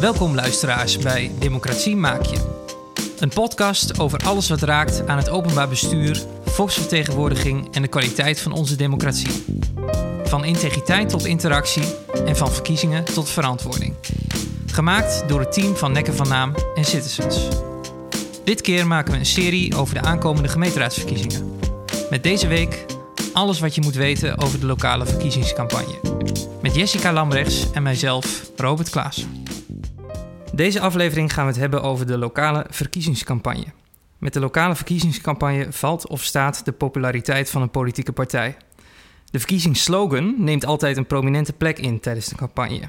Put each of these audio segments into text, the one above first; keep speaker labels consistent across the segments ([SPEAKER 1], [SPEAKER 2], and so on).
[SPEAKER 1] Welkom luisteraars bij Democratie Maak Je. Een podcast over alles wat raakt aan het openbaar bestuur, volksvertegenwoordiging en de kwaliteit van onze democratie. Van integriteit tot interactie en van verkiezingen tot verantwoording. Gemaakt door het team van Nekken van Naam en Citizens. Dit keer maken we een serie over de aankomende gemeenteraadsverkiezingen. Met deze week alles wat je moet weten over de lokale verkiezingscampagne. Met Jessica Lambrechts en mijzelf, Robert Klaas. Deze aflevering gaan we het hebben over de lokale verkiezingscampagne. Met de lokale verkiezingscampagne valt of staat de populariteit van een politieke partij. De verkiezingsslogan neemt altijd een prominente plek in tijdens de campagne.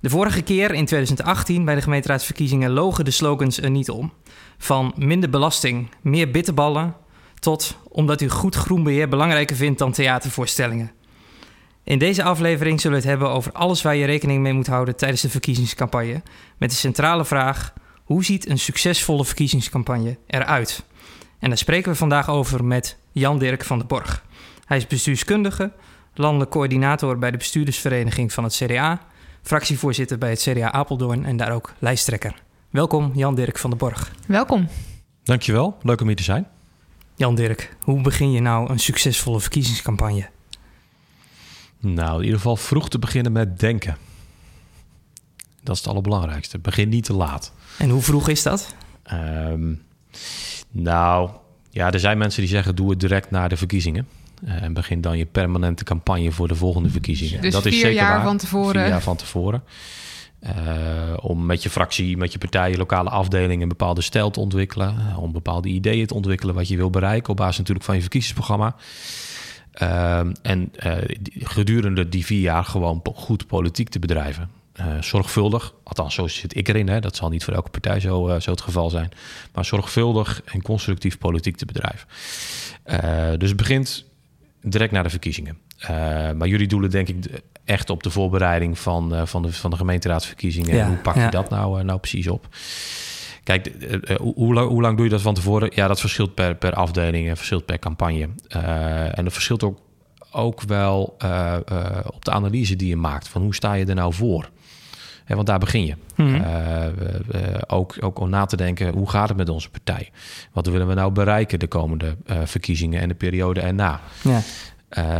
[SPEAKER 1] De vorige keer, in 2018, bij de gemeenteraadsverkiezingen, logen de slogans er niet om. Van minder belasting, meer bitterballen, tot omdat u goed groenbeheer belangrijker vindt dan theatervoorstellingen. In deze aflevering zullen we het hebben over alles waar je rekening mee moet houden tijdens de verkiezingscampagne. Met de centrale vraag: hoe ziet een succesvolle verkiezingscampagne eruit? En daar spreken we vandaag over met Jan Dirk van der Borg. Hij is bestuurskundige, landelijk coördinator bij de bestuurdersvereniging van het CDA, fractievoorzitter bij het CDA Apeldoorn en daar ook lijsttrekker. Welkom Jan Dirk van der Borg.
[SPEAKER 2] Welkom.
[SPEAKER 3] Dankjewel, leuk om hier te zijn.
[SPEAKER 1] Jan Dirk, hoe begin je nou een succesvolle verkiezingscampagne?
[SPEAKER 3] Nou, in ieder geval vroeg te beginnen met denken. Dat is het allerbelangrijkste. Begin niet te laat.
[SPEAKER 1] En hoe vroeg is dat?
[SPEAKER 3] Um, nou, ja, er zijn mensen die zeggen: doe het direct na de verkiezingen. Uh, en begin dan je permanente campagne voor de volgende verkiezingen.
[SPEAKER 2] Dus
[SPEAKER 3] dat
[SPEAKER 2] vier
[SPEAKER 3] is zeker
[SPEAKER 2] jaar
[SPEAKER 3] waar.
[SPEAKER 2] van tevoren.
[SPEAKER 3] Vier jaar van tevoren. Uh, om met je fractie, met je partij, je lokale afdeling een bepaalde stijl te ontwikkelen. Uh, om bepaalde ideeën te ontwikkelen wat je wil bereiken op basis natuurlijk van je verkiezingsprogramma. Uh, en gedurende die vier jaar gewoon goed politiek te bedrijven. zorgvuldig, althans zo zit ik erin. Hè. Dat zal niet voor elke partij zo, zo het geval zijn. Maar zorgvuldig en constructief politiek te bedrijven. dus het begint direct na de verkiezingen. maar jullie doelen denk ik echt op de voorbereiding van, van, de, van de gemeenteraadsverkiezingen. Ja, hoe pak je ja. dat nou, nou precies op? Kijk, hoe, lang, hoe lang doe je dat van tevoren? Ja, dat verschilt per, per afdeling en verschilt per campagne. en dat verschilt ook, ook wel op de analyse die je maakt. Van hoe sta je er nou voor? He, want daar begin je. Mm -hmm. ook, ook om na te denken, hoe gaat het met onze partij? Wat willen we nou bereiken de komende verkiezingen en de periode erna? Ja.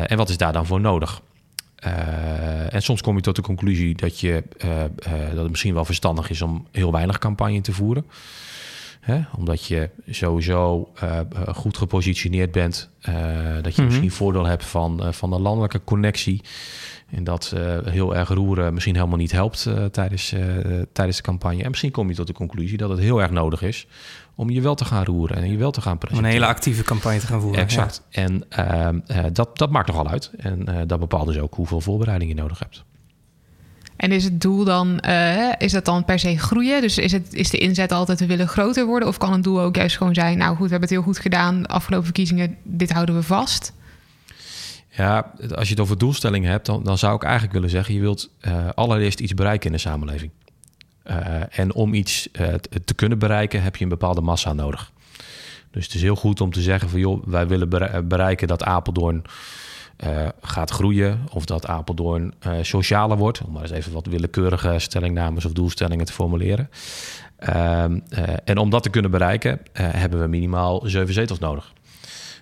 [SPEAKER 3] en wat is daar dan voor nodig? Uh, en soms kom je tot de conclusie dat, je, uh, uh, dat het misschien wel verstandig is om heel weinig campagne te voeren. Hè? Omdat je sowieso goed gepositioneerd bent. dat je mm -hmm. misschien voordeel hebt van, van een landelijke connectie. En dat heel erg roeren misschien helemaal niet helpt tijdens, tijdens de campagne. En misschien kom je tot de conclusie dat het heel erg nodig is om je wel te gaan roeren en je wel te gaan presenteren.
[SPEAKER 1] Om een hele actieve campagne te gaan voeren.
[SPEAKER 3] Exact. Ja. En uh, uh, dat, dat maakt nogal uit. En uh, dat bepaalt dus ook hoeveel voorbereiding je nodig hebt.
[SPEAKER 2] En is het doel dan, is dat dan per se groeien? Dus is, het, is de inzet altijd we willen groter worden? Of kan het doel ook juist gewoon zijn, nou goed, we hebben het heel goed gedaan, afgelopen verkiezingen, dit houden we vast?
[SPEAKER 3] Ja, als je het over doelstellingen hebt, dan, dan zou ik eigenlijk willen zeggen, je wilt allereerst iets bereiken in de samenleving. Uh, en om iets te kunnen bereiken heb je een bepaalde massa nodig. Dus het is heel goed om te zeggen van joh, wij willen bereiken dat Apeldoorn uh, gaat groeien of dat Apeldoorn socialer wordt. Om maar eens even wat willekeurige stellingnames of doelstellingen te formuleren. Ehm, en om dat te kunnen bereiken hebben we minimaal zeven zetels nodig.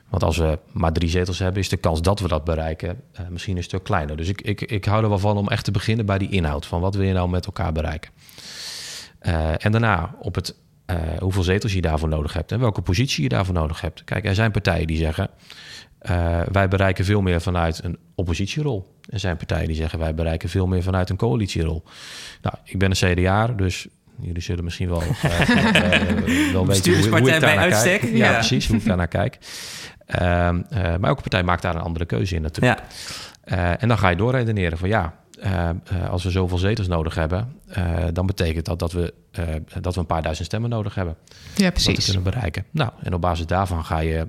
[SPEAKER 3] Want als we maar drie zetels hebben, is de kans dat we dat bereiken misschien een stuk kleiner. Dus ik, ik, ik hou er wel van om echt te beginnen bij die inhoud. Van wat wil je nou met elkaar bereiken? Uh, en daarna op het uh, hoeveel zetels je daarvoor nodig hebt en welke positie je daarvoor nodig hebt. Kijk, er zijn partijen die zeggen: uh, wij bereiken veel meer vanuit een oppositierol. Er zijn partijen die zeggen: wij bereiken veel meer vanuit een coalitierol. Nou, ik ben een CDA, dus jullie zullen misschien wel, wel weten hoe, hoe ik daar naar kijk. Ja, ja, precies, hoe ik daar naar kijk. Ehm, maar elke partij maakt daar een andere keuze in natuurlijk. Ja. en dan ga je doorredeneren van ja, uh, uh, als we zoveel zetels nodig hebben, uh, dan betekent dat dat we, dat we een paar duizend stemmen nodig hebben.
[SPEAKER 2] Ja, precies.
[SPEAKER 3] Om dat te kunnen bereiken. Nou, en op basis daarvan ga je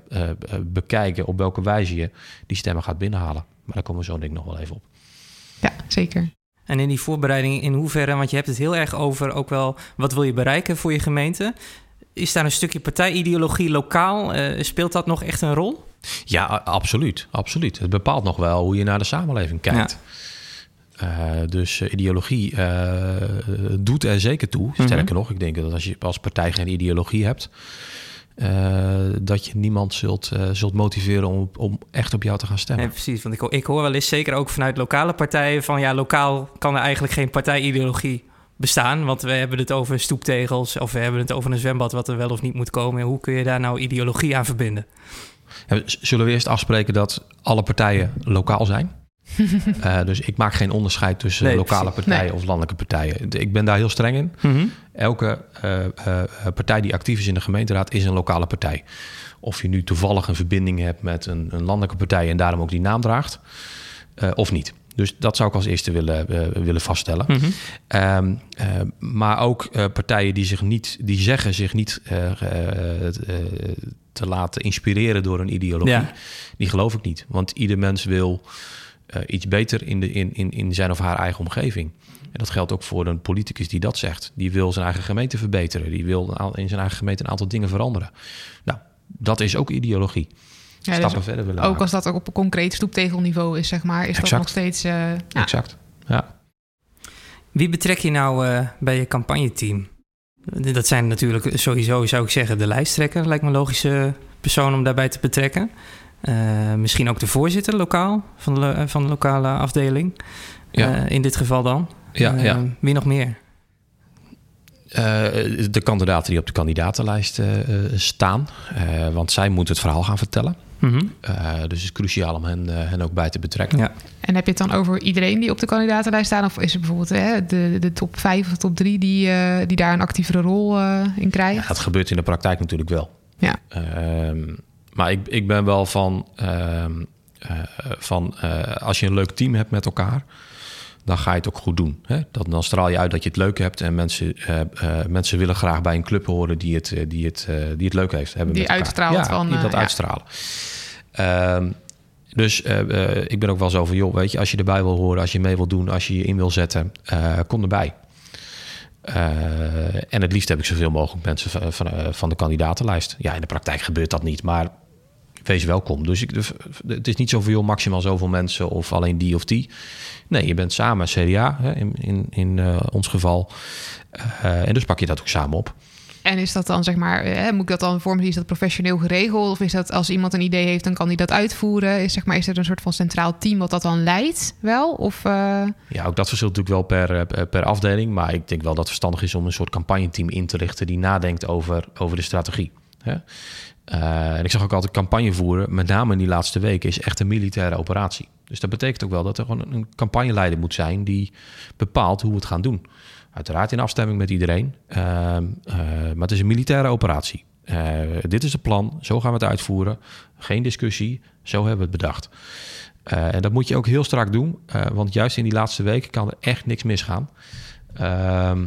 [SPEAKER 3] bekijken op welke wijze je die stemmen gaat binnenhalen. Maar daar komen we zo denk ik nog wel even op.
[SPEAKER 2] Ja, zeker.
[SPEAKER 1] En in die voorbereiding, in hoeverre, want je hebt het heel erg over ook wel wat wil je bereiken voor je gemeente. Is daar een stukje partijideologie lokaal? speelt dat nog echt een rol?
[SPEAKER 3] Ja, absoluut. absoluut. Het bepaalt nog wel hoe je naar de samenleving kijkt. Ja. Dus ideologie doet er zeker toe.
[SPEAKER 1] Mhm.
[SPEAKER 3] Sterker nog, ik denk dat als je als partij geen ideologie hebt, dat je niemand zult, zult motiveren om, om echt op jou te gaan stemmen.
[SPEAKER 1] Nee, precies. Want ik, ik hoor wel eens, zeker ook vanuit lokale partijen, van ja, lokaal kan er eigenlijk geen partijideologie bestaan. Want we hebben het over stoeptegels of we hebben het over een zwembad wat er wel of niet moet komen. En hoe kun je daar nou ideologie aan verbinden?
[SPEAKER 3] Zullen we eerst afspreken dat alle partijen lokaal zijn? Uh, dus ik maak geen onderscheid tussen
[SPEAKER 1] Nee,
[SPEAKER 3] lokale
[SPEAKER 1] precies.
[SPEAKER 3] partijen
[SPEAKER 2] Nee.
[SPEAKER 3] of landelijke partijen. Ik ben daar heel streng in.
[SPEAKER 1] Mhm.
[SPEAKER 3] Elke eh, eh, partij die actief is in de gemeenteraad is een lokale partij. Of je nu toevallig een verbinding hebt met een, een landelijke partij en daarom ook die naam draagt, eh, of niet. Dus dat zou ik als eerste willen, eh, willen vaststellen.
[SPEAKER 1] Mhm.
[SPEAKER 3] Ehm, eh, maar ook eh, partijen die, zich niet, die zeggen zich niet eh, eh, eh, te laten inspireren door een ideologie,
[SPEAKER 1] Ja.
[SPEAKER 3] die geloof ik niet. Want ieder mens wil eh, iets beter in, de, in, in, in zijn of haar eigen omgeving. En dat geldt ook voor een politicus die dat zegt. Die wil zijn eigen gemeente verbeteren. Die wil in zijn eigen gemeente een aantal dingen veranderen. Nou, dat is ook ideologie.
[SPEAKER 2] Ja, dus
[SPEAKER 3] Stappen verder willen
[SPEAKER 2] ook
[SPEAKER 3] maken.
[SPEAKER 2] als dat ook op een concreet stoeptegelniveau is, zeg maar, is dat nog steeds... eh, ja.
[SPEAKER 3] Exact. Ja.
[SPEAKER 1] Wie betrek je nou eh, bij je campagneteam? Dat zijn natuurlijk sowieso, zou ik zeggen, de lijsttrekker. Lijkt me een logische persoon om daarbij te betrekken. Eh, misschien ook de voorzitter lokaal van de, lo- van de lokale afdeling.
[SPEAKER 3] Ja.
[SPEAKER 1] Eh, in dit geval dan.
[SPEAKER 3] Ja,
[SPEAKER 1] Eh,
[SPEAKER 3] ja.
[SPEAKER 1] Wie nog meer?
[SPEAKER 3] Eh, de kandidaten die op de kandidatenlijst eh, eh, staan. Eh, want zij moeten het verhaal gaan vertellen.
[SPEAKER 1] Mhm.
[SPEAKER 3] Eh, dus het is cruciaal om hen, eh, hen ook bij te betrekken.
[SPEAKER 1] Ja.
[SPEAKER 2] En heb je het dan over iedereen die op de kandidatenlijst staan? Of is het bijvoorbeeld hè, de, de top 5 of top 3 die, eh, die daar een actievere rol eh, in
[SPEAKER 3] Ja,
[SPEAKER 2] krijgen?
[SPEAKER 3] dat gebeurt in de praktijk natuurlijk wel.
[SPEAKER 2] Ja.
[SPEAKER 3] Ehm, maar ik, ik ben wel van, ehm, eh, van eh, als je een leuk team hebt met elkaar, dan ga je het ook goed doen. Hè? Dat, dan straal je uit dat je het leuk hebt en mensen, eh, mensen willen graag bij een club horen die het, die het, die het leuk heeft. Hebben
[SPEAKER 2] Die uitstraalt
[SPEAKER 3] ja,
[SPEAKER 2] van,
[SPEAKER 3] die dat
[SPEAKER 2] ja.
[SPEAKER 3] uitstralen. Ehm, dus ik ben ook wel zo van, joh, weet je, als je erbij wil horen, als je mee wil doen, als je je in wil zetten, kom erbij. En het liefst heb ik zoveel mogelijk mensen van, van, van de kandidatenlijst. Ja, in de praktijk gebeurt dat niet, maar wees welkom. Dus ik, het is niet zoveel, maximaal zoveel mensen of alleen die of die. Nee, je bent samen CDA, hè, in, in, in eh, ons geval. Eh, en dus pak je dat ook samen op.
[SPEAKER 2] En is dat dan, zeg maar, eh, moet ik dat dan vormen? Is dat professioneel geregeld? Of is dat als iemand een idee heeft, dan kan die dat uitvoeren? Is, zeg maar, is er een soort van centraal team wat dat dan leidt wel? Of,
[SPEAKER 3] Ja, ook dat verschilt natuurlijk wel per, per afdeling. Maar ik denk wel dat het verstandig is om een soort campagneteam in te richten die nadenkt over, over de strategie. Hè? Eh, en ik zag ook altijd campagne voeren, met name in die laatste weken, is echt een militaire operatie. Dus dat betekent ook wel dat er gewoon een campagneleider moet zijn die bepaalt hoe we het gaan doen. Uiteraard in afstemming met iedereen. Ehm, eh, maar het is een militaire operatie. Eh, dit is het plan, zo gaan we het uitvoeren. Geen discussie, zo hebben we het bedacht. En dat moet je ook heel strak doen, want juist in die laatste weken kan er echt niks misgaan. Ehm,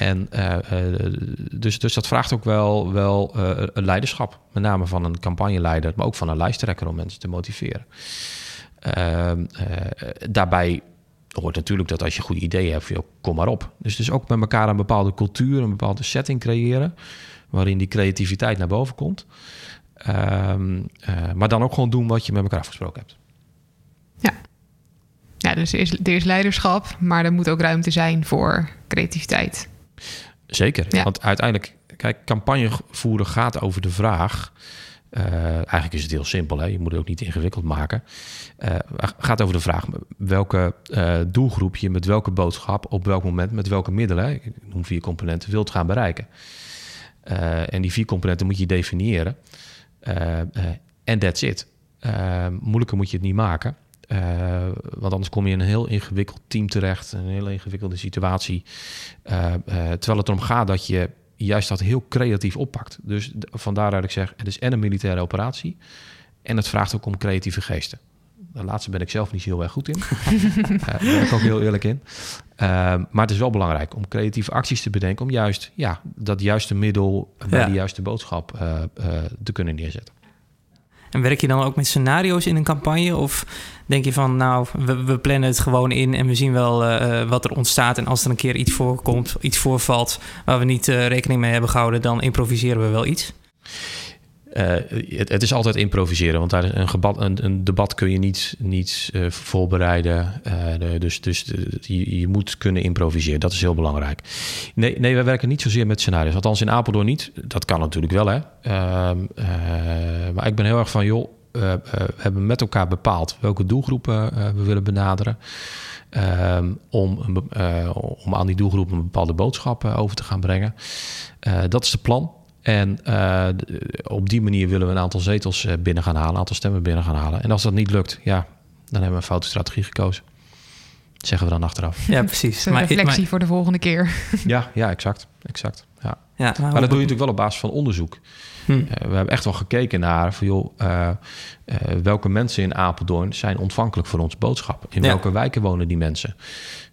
[SPEAKER 3] en eh, eh, dus, dus dat vraagt ook wel, wel eh, een leiderschap, met name van een campagneleider, maar ook van een lijsttrekker om mensen te motiveren. Ehm, eh, daarbij hoort natuurlijk dat als je goede ideeën hebt, kom maar op. Dus, dus ook met elkaar een bepaalde cultuur, een bepaalde setting creëren, waarin die creativiteit naar boven komt. Ehm, eh, maar dan ook gewoon doen wat je met elkaar afgesproken hebt.
[SPEAKER 2] ja, dus er is, er is leiderschap, maar er moet ook ruimte zijn voor creativiteit.
[SPEAKER 3] Zeker,
[SPEAKER 2] Ja.
[SPEAKER 3] want uiteindelijk, kijk, campagne voeren gaat over de vraag. eh, eigenlijk is het heel simpel, hè? je moet het ook niet ingewikkeld maken. Eh gaat over de vraag welke eh, doelgroep je met welke boodschap, op welk moment, met welke middelen, hè, ik noem vier componenten, wilt gaan bereiken. En die vier componenten moet je definiëren. En that's it. Moeilijker moet je het niet maken. Eh, want anders kom je in een heel ingewikkeld team terecht, een hele ingewikkelde situatie. Eh, eh, terwijl het erom gaat dat je juist dat heel creatief oppakt. Dus vandaar dat ik zeg, het is en een militaire operatie... en het vraagt ook om creatieve geesten. De laatste ben ik zelf niet zo heel erg goed in. Daar ben ik ook heel eerlijk in. Maar het is wel belangrijk om creatieve acties te bedenken... om juist ja, dat juiste middel bij
[SPEAKER 1] Ja.
[SPEAKER 3] de juiste boodschap eh, eh, te kunnen neerzetten.
[SPEAKER 1] En werk je dan ook met scenario's in een campagne? Of denk je van, nou, we, plannen het gewoon in en we zien wel eh, wat er ontstaat. En als er een keer iets voorkomt, iets voorvalt waar we niet eh, rekening mee hebben gehouden, dan improviseren we wel iets?
[SPEAKER 3] Uh, het, is altijd improviseren, want daar een, een, een debat kun je niet, niet uh, voorbereiden. De, dus dus je, je, moet kunnen improviseren. Dat is heel belangrijk. Nee, nee, wij werken niet zozeer met scenario's. Althans in Apeldoorn niet. Dat kan natuurlijk wel, hè. Ehm, maar ik ben heel erg van, joh, we hebben met elkaar bepaald welke doelgroepen we willen benaderen. Ehm, om, aan die doelgroep een bepaalde boodschap over te gaan brengen. dat is de plan. En uh, op die manier willen we een aantal zetels eh, binnen gaan halen, een aantal stemmen binnen gaan halen. En als dat niet lukt, ja, dan hebben we een foute strategie gekozen. Dat zeggen we dan achteraf.
[SPEAKER 1] Ja, precies.
[SPEAKER 2] Een reflectie voor de volgende keer.
[SPEAKER 3] Ja, ja exact. exact ja. Ja, maar, dat doe je natuurlijk wel op basis van onderzoek. Hm. Uh, we hebben echt wel gekeken naar van, joh, uh, uh, welke mensen in Apeldoorn zijn ontvankelijk voor onze boodschap. In welke wijken wonen die mensen?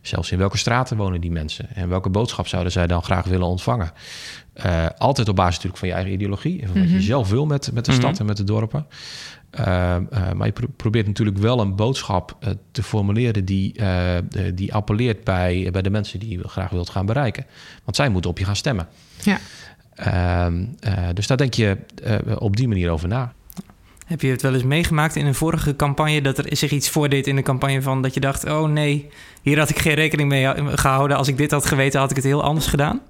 [SPEAKER 3] Zelfs in welke straten wonen die mensen? En welke boodschap zouden zij dan graag willen ontvangen? Altijd op basis natuurlijk van je eigen ideologie. En van wat je mhm. zelf wil met, met de stad mhm. en met de dorpen. Uh, uh, maar je probeert natuurlijk wel een boodschap te formuleren die, die appelleert bij, bij de mensen die je graag wilt gaan bereiken. Want zij moeten op je gaan stemmen. Ja. Ehm, dus daar denk je op die manier over na.
[SPEAKER 1] Heb je het wel eens meegemaakt in een vorige campagne dat er zich iets voordeed in de campagne van dat je dacht: oh nee, hier had ik geen rekening mee gehouden. Als ik dit had geweten, had ik het heel anders gedaan?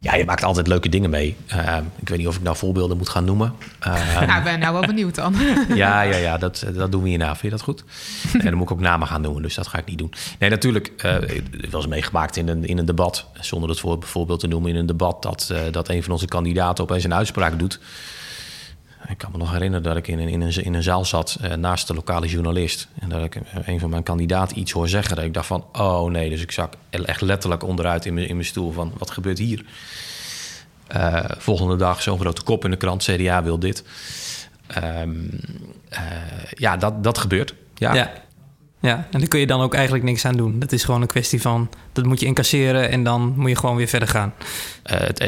[SPEAKER 3] Ja, je maakt altijd leuke dingen mee. Uh, ik weet niet of ik nou voorbeelden moet gaan noemen.
[SPEAKER 2] Uh, nou, ik ben nou wel benieuwd dan.
[SPEAKER 3] ja, ja, ja dat, dat doen we hierna. Vind je dat goed? En dan moet ik ook namen gaan noemen, dus dat ga ik niet doen. Nee, natuurlijk, uh, eens meegemaakt in een, in een debat. Zonder het voor, voorbeeld te noemen in een debat... dat, uh, dat een van onze kandidaten opeens een uitspraak doet... Ik kan me nog herinneren dat ik in een, in een, in een zaal zat uh, naast de lokale journalist. En dat ik een van mijn kandidaten iets hoor zeggen. Dat ik dacht van, oh nee. Dus ik zak echt letterlijk onderuit in mijn, in mijn stoel van, wat gebeurt hier? Uh, volgende dag zo'n grote kop in de krant. CDA wil dit. Um, ja, dat, dat gebeurt. Ja.
[SPEAKER 1] ja. Ja, en daar kun je dan ook eigenlijk niks aan doen. Dat is gewoon een kwestie van, dat moet je incasseren en dan moet je gewoon weer verder gaan.
[SPEAKER 3] Het,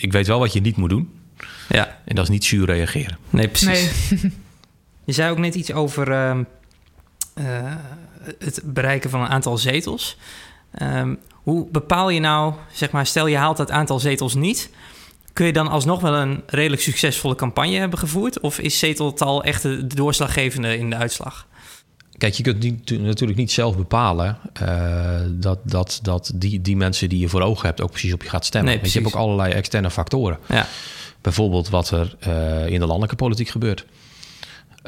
[SPEAKER 3] ik weet wel wat je niet moet doen. Ja. En dat is niet zuur reageren.
[SPEAKER 1] Nee, precies. Nee. je zei ook net iets over uh, uh, het bereiken van een aantal zetels. Um, hoe bepaal je nou, zeg maar, stel je haalt dat aantal zetels niet... Kun je dan alsnog wel een redelijk succesvolle campagne hebben gevoerd? Of is zeteltal echt de doorslaggevende in de uitslag?
[SPEAKER 3] Kijk, je kunt niet, natuurlijk niet zelf bepalen uh, dat, dat, dat die, die mensen die je voor ogen hebt ook precies op je gaat stemmen. Nee, je hebt ook allerlei externe factoren. Ja. Bijvoorbeeld wat er uh, in de landelijke politiek gebeurt.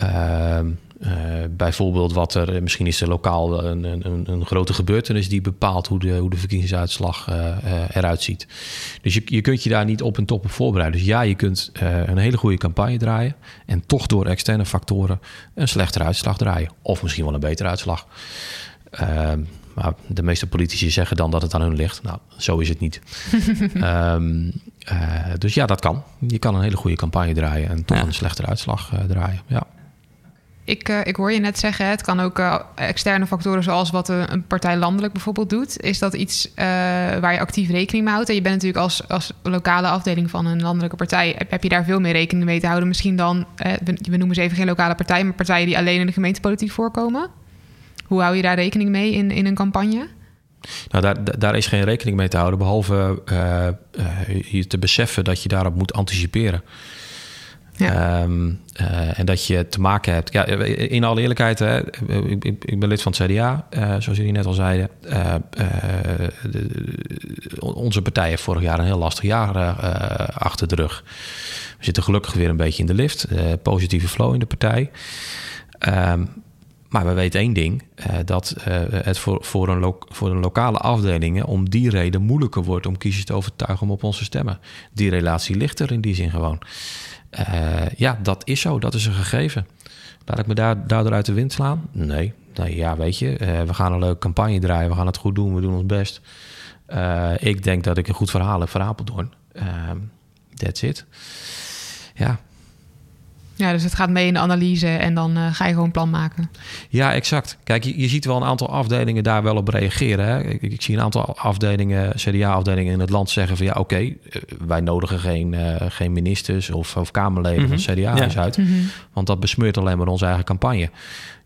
[SPEAKER 3] Uh, uh, bijvoorbeeld wat er, misschien is er lokaal een, een, een grote gebeurtenis die bepaalt hoe de, hoe de verkiezingsuitslag eruit ziet. Dus je, je kunt je daar niet op en top op voorbereiden. Dus ja, je kunt een hele goede campagne draaien en toch door externe factoren een slechtere uitslag draaien. Of misschien wel een betere uitslag. Ehm, maar de meeste politici zeggen dan dat het aan hun ligt. Nou, zo is het niet. um, uh, dus ja, dat kan. Je kan een hele goede campagne draaien en toch een slechtere uitslag uh, draaien. Ja.
[SPEAKER 2] Ik, uh, ik hoor je net zeggen, het kan ook externe factoren zoals wat een partij landelijk bijvoorbeeld doet. Is dat iets waar je actief rekening mee houdt? En je bent natuurlijk als, als lokale afdeling van een landelijke partij, heb, heb je daar veel meer rekening mee te houden? Misschien dan, we, we noemen ze even geen lokale partij, maar partijen die alleen in de gemeentepolitiek voorkomen? Hoe hou je daar rekening mee in, in een campagne?
[SPEAKER 3] Nou, daar, daar is geen rekening mee te houden, behalve uh, je te beseffen dat je daarop moet anticiperen. Ja. Um, uh, en dat je te maken hebt. Ja, in alle eerlijkheid, hè, ik, ik, ben lid van het CDA, uh, zoals jullie net al zeiden. Uh, de, onze partij heeft vorig jaar een heel lastig jaar achter de rug. We zitten gelukkig weer een beetje in de lift. positieve flow in de partij. Um, maar we weten één ding: uh, dat uh, het voor, een voor lokale afdelingen om die reden moeilijker wordt om kiezers te overtuigen om op ons te stemmen. Die relatie ligt er in die zin gewoon. Uh, ja, dat is zo, dat is een gegeven. Laat ik me daar, daardoor uit de wind slaan? Nee. ja, weet je, we gaan een leuke campagne draaien, we gaan het goed doen, we doen ons best. ik denk dat ik een goed verhaal heb voor Apeldoorn. that's it. Ja,
[SPEAKER 2] ja, dus het gaat mee in de analyse en dan uh, ga je gewoon een plan maken.
[SPEAKER 3] Ja, exact. Kijk, je, je ziet wel een aantal afdelingen daar wel op reageren. Hè? Ik, ik, zie een aantal afdelingen, CDA-afdelingen in het land zeggen van ja, oké, okay, eh, wij nodigen geen, uh, geen ministers of, of Kamerleden mm -hmm. van CDA ja. uit. Mm -hmm. Want dat besmeurt alleen maar onze eigen campagne.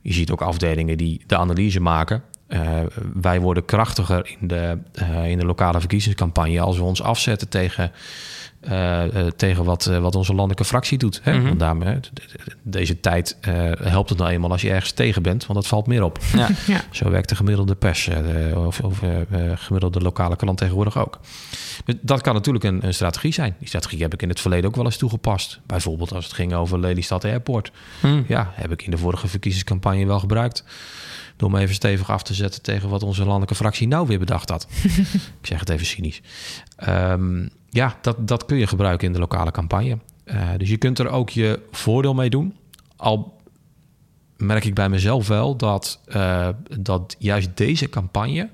[SPEAKER 3] Je ziet ook afdelingen die de analyse maken. Uh, wij worden krachtiger in de, uh, in de lokale verkiezingscampagne als we ons afzetten tegen tegen wat, wat onze landelijke fractie doet. Hè?
[SPEAKER 1] Mhm.
[SPEAKER 3] Want daarmee, deze tijd helpt het nou eenmaal als je ergens tegen bent, want dat valt meer op.
[SPEAKER 1] Ja.
[SPEAKER 2] Ja.
[SPEAKER 3] Zo werkt de gemiddelde pers of, of gemiddelde lokale krant tegenwoordig ook. Dus dat kan natuurlijk een, een, strategie zijn. Die strategie heb ik in het verleden ook wel eens toegepast. Bijvoorbeeld als het ging over Lelystad Airport.
[SPEAKER 1] Hmm.
[SPEAKER 3] Ja, heb ik in de vorige verkiezingscampagne wel gebruikt. Door me even stevig af te zetten tegen wat onze landelijke fractie nou weer bedacht had. ik zeg het even cynisch. Um, ja, dat, dat kun je gebruiken in de lokale campagne. Uh, dus je kunt er ook je voordeel mee doen. Al merk ik bij mezelf wel dat, uh, dat juist deze campagne.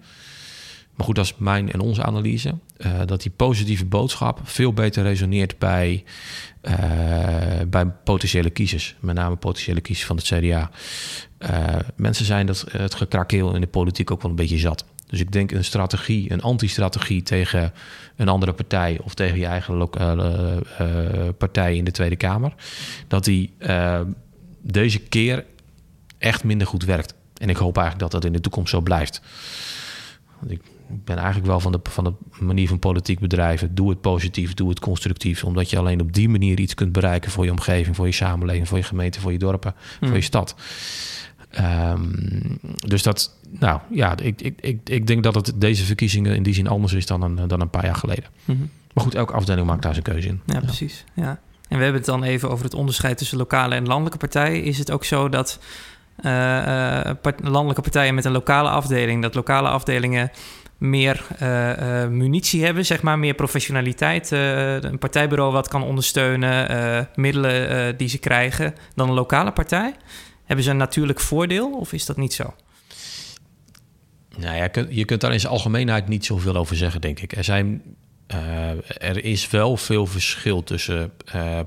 [SPEAKER 3] Maar goed, dat is mijn en onze analyse. Uh, dat die positieve boodschap veel beter resoneert bij, uh, bij potentiële kiezers. Met name potentiële kiezers van het CDA. Uh, mensen zijn dat, het gekrakeel in de politiek ook wel een beetje zat. Dus ik denk een strategie, een anti-strategie tegen een andere partij of tegen je eigen lokale partij in de Tweede Kamer, dat die deze keer echt minder goed werkt. En ik hoop eigenlijk dat dat in de toekomst zo blijft. Want ik ben eigenlijk wel van de, van de manier van politiek bedrijven. Doe het positief, doe het constructief. Omdat je alleen op die manier iets kunt bereiken voor je omgeving, voor je samenleving, voor je gemeente, voor je dorpen,
[SPEAKER 1] Mm.
[SPEAKER 3] voor je stad. Um, dus dat, nou ja, ik, ik, ik, ik denk dat het deze verkiezingen in die zin anders is dan een, dan een paar jaar geleden.
[SPEAKER 1] Mhm.
[SPEAKER 3] Maar goed, elke afdeling maakt daar zijn keuze in.
[SPEAKER 1] Ja, precies. Ja. En we hebben het dan even over het onderscheid tussen lokale en landelijke partijen. Is het ook zo dat uh, part landelijke partijen met een lokale afdeling, dat lokale afdelingen meer uh, uh, munitie hebben, zeg maar, meer professionaliteit. Uh, een partijbureau wat kan ondersteunen, middelen die ze krijgen, dan een lokale partij. Hebben ze een natuurlijk voordeel of is dat niet zo?
[SPEAKER 3] Nou ja, je kunt, daar in zijn algemeenheid niet zoveel over zeggen, denk ik. Er zijn. er is wel veel verschil tussen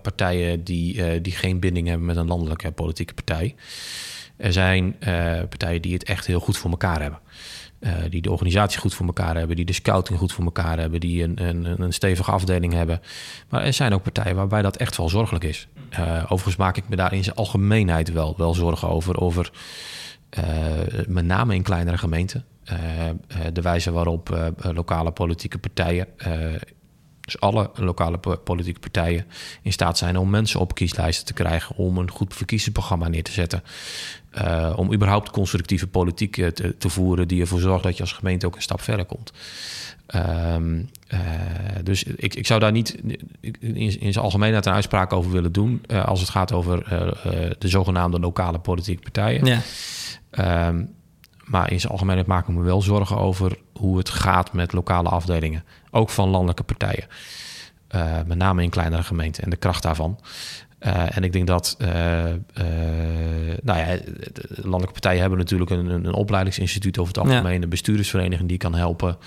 [SPEAKER 3] partijen die, die geen binding hebben met een landelijke politieke partij. Er zijn partijen die het echt heel goed voor elkaar hebben. Uh, die de organisatie goed voor elkaar hebben, die de scouting goed voor elkaar hebben, die een, een, een stevige afdeling hebben. Maar er zijn ook partijen waarbij dat echt wel zorgelijk is. Uh, overigens maak ik me daar in zijn algemeenheid wel, wel zorgen over. Over uh, met name in kleinere gemeenten. de wijze waarop lokale politieke partijen. Dus alle lokale politieke partijen in staat zijn om mensen op kieslijsten te krijgen, om een goed verkiezingsprogramma neer te zetten. Uh, om überhaupt constructieve politiek te, te, voeren die ervoor zorgt dat je als gemeente ook een stap verder komt. Um, uh, dus ik, ik zou daar niet in, in zijn algemeenheid een uitspraak over willen doen uh, als het gaat over de zogenaamde lokale politieke partijen.
[SPEAKER 1] Ja.
[SPEAKER 3] Um, maar in zijn algemeenheid maak ik me wel zorgen over hoe het gaat met lokale afdelingen, ook van landelijke partijen. met name in kleinere gemeenten en de kracht daarvan. Uh, en ik denk dat, uh, nou ja, de landelijke partijen hebben natuurlijk een, een opleidingsinstituut over het algemeen, ja. een bestuurdersvereniging die kan helpen,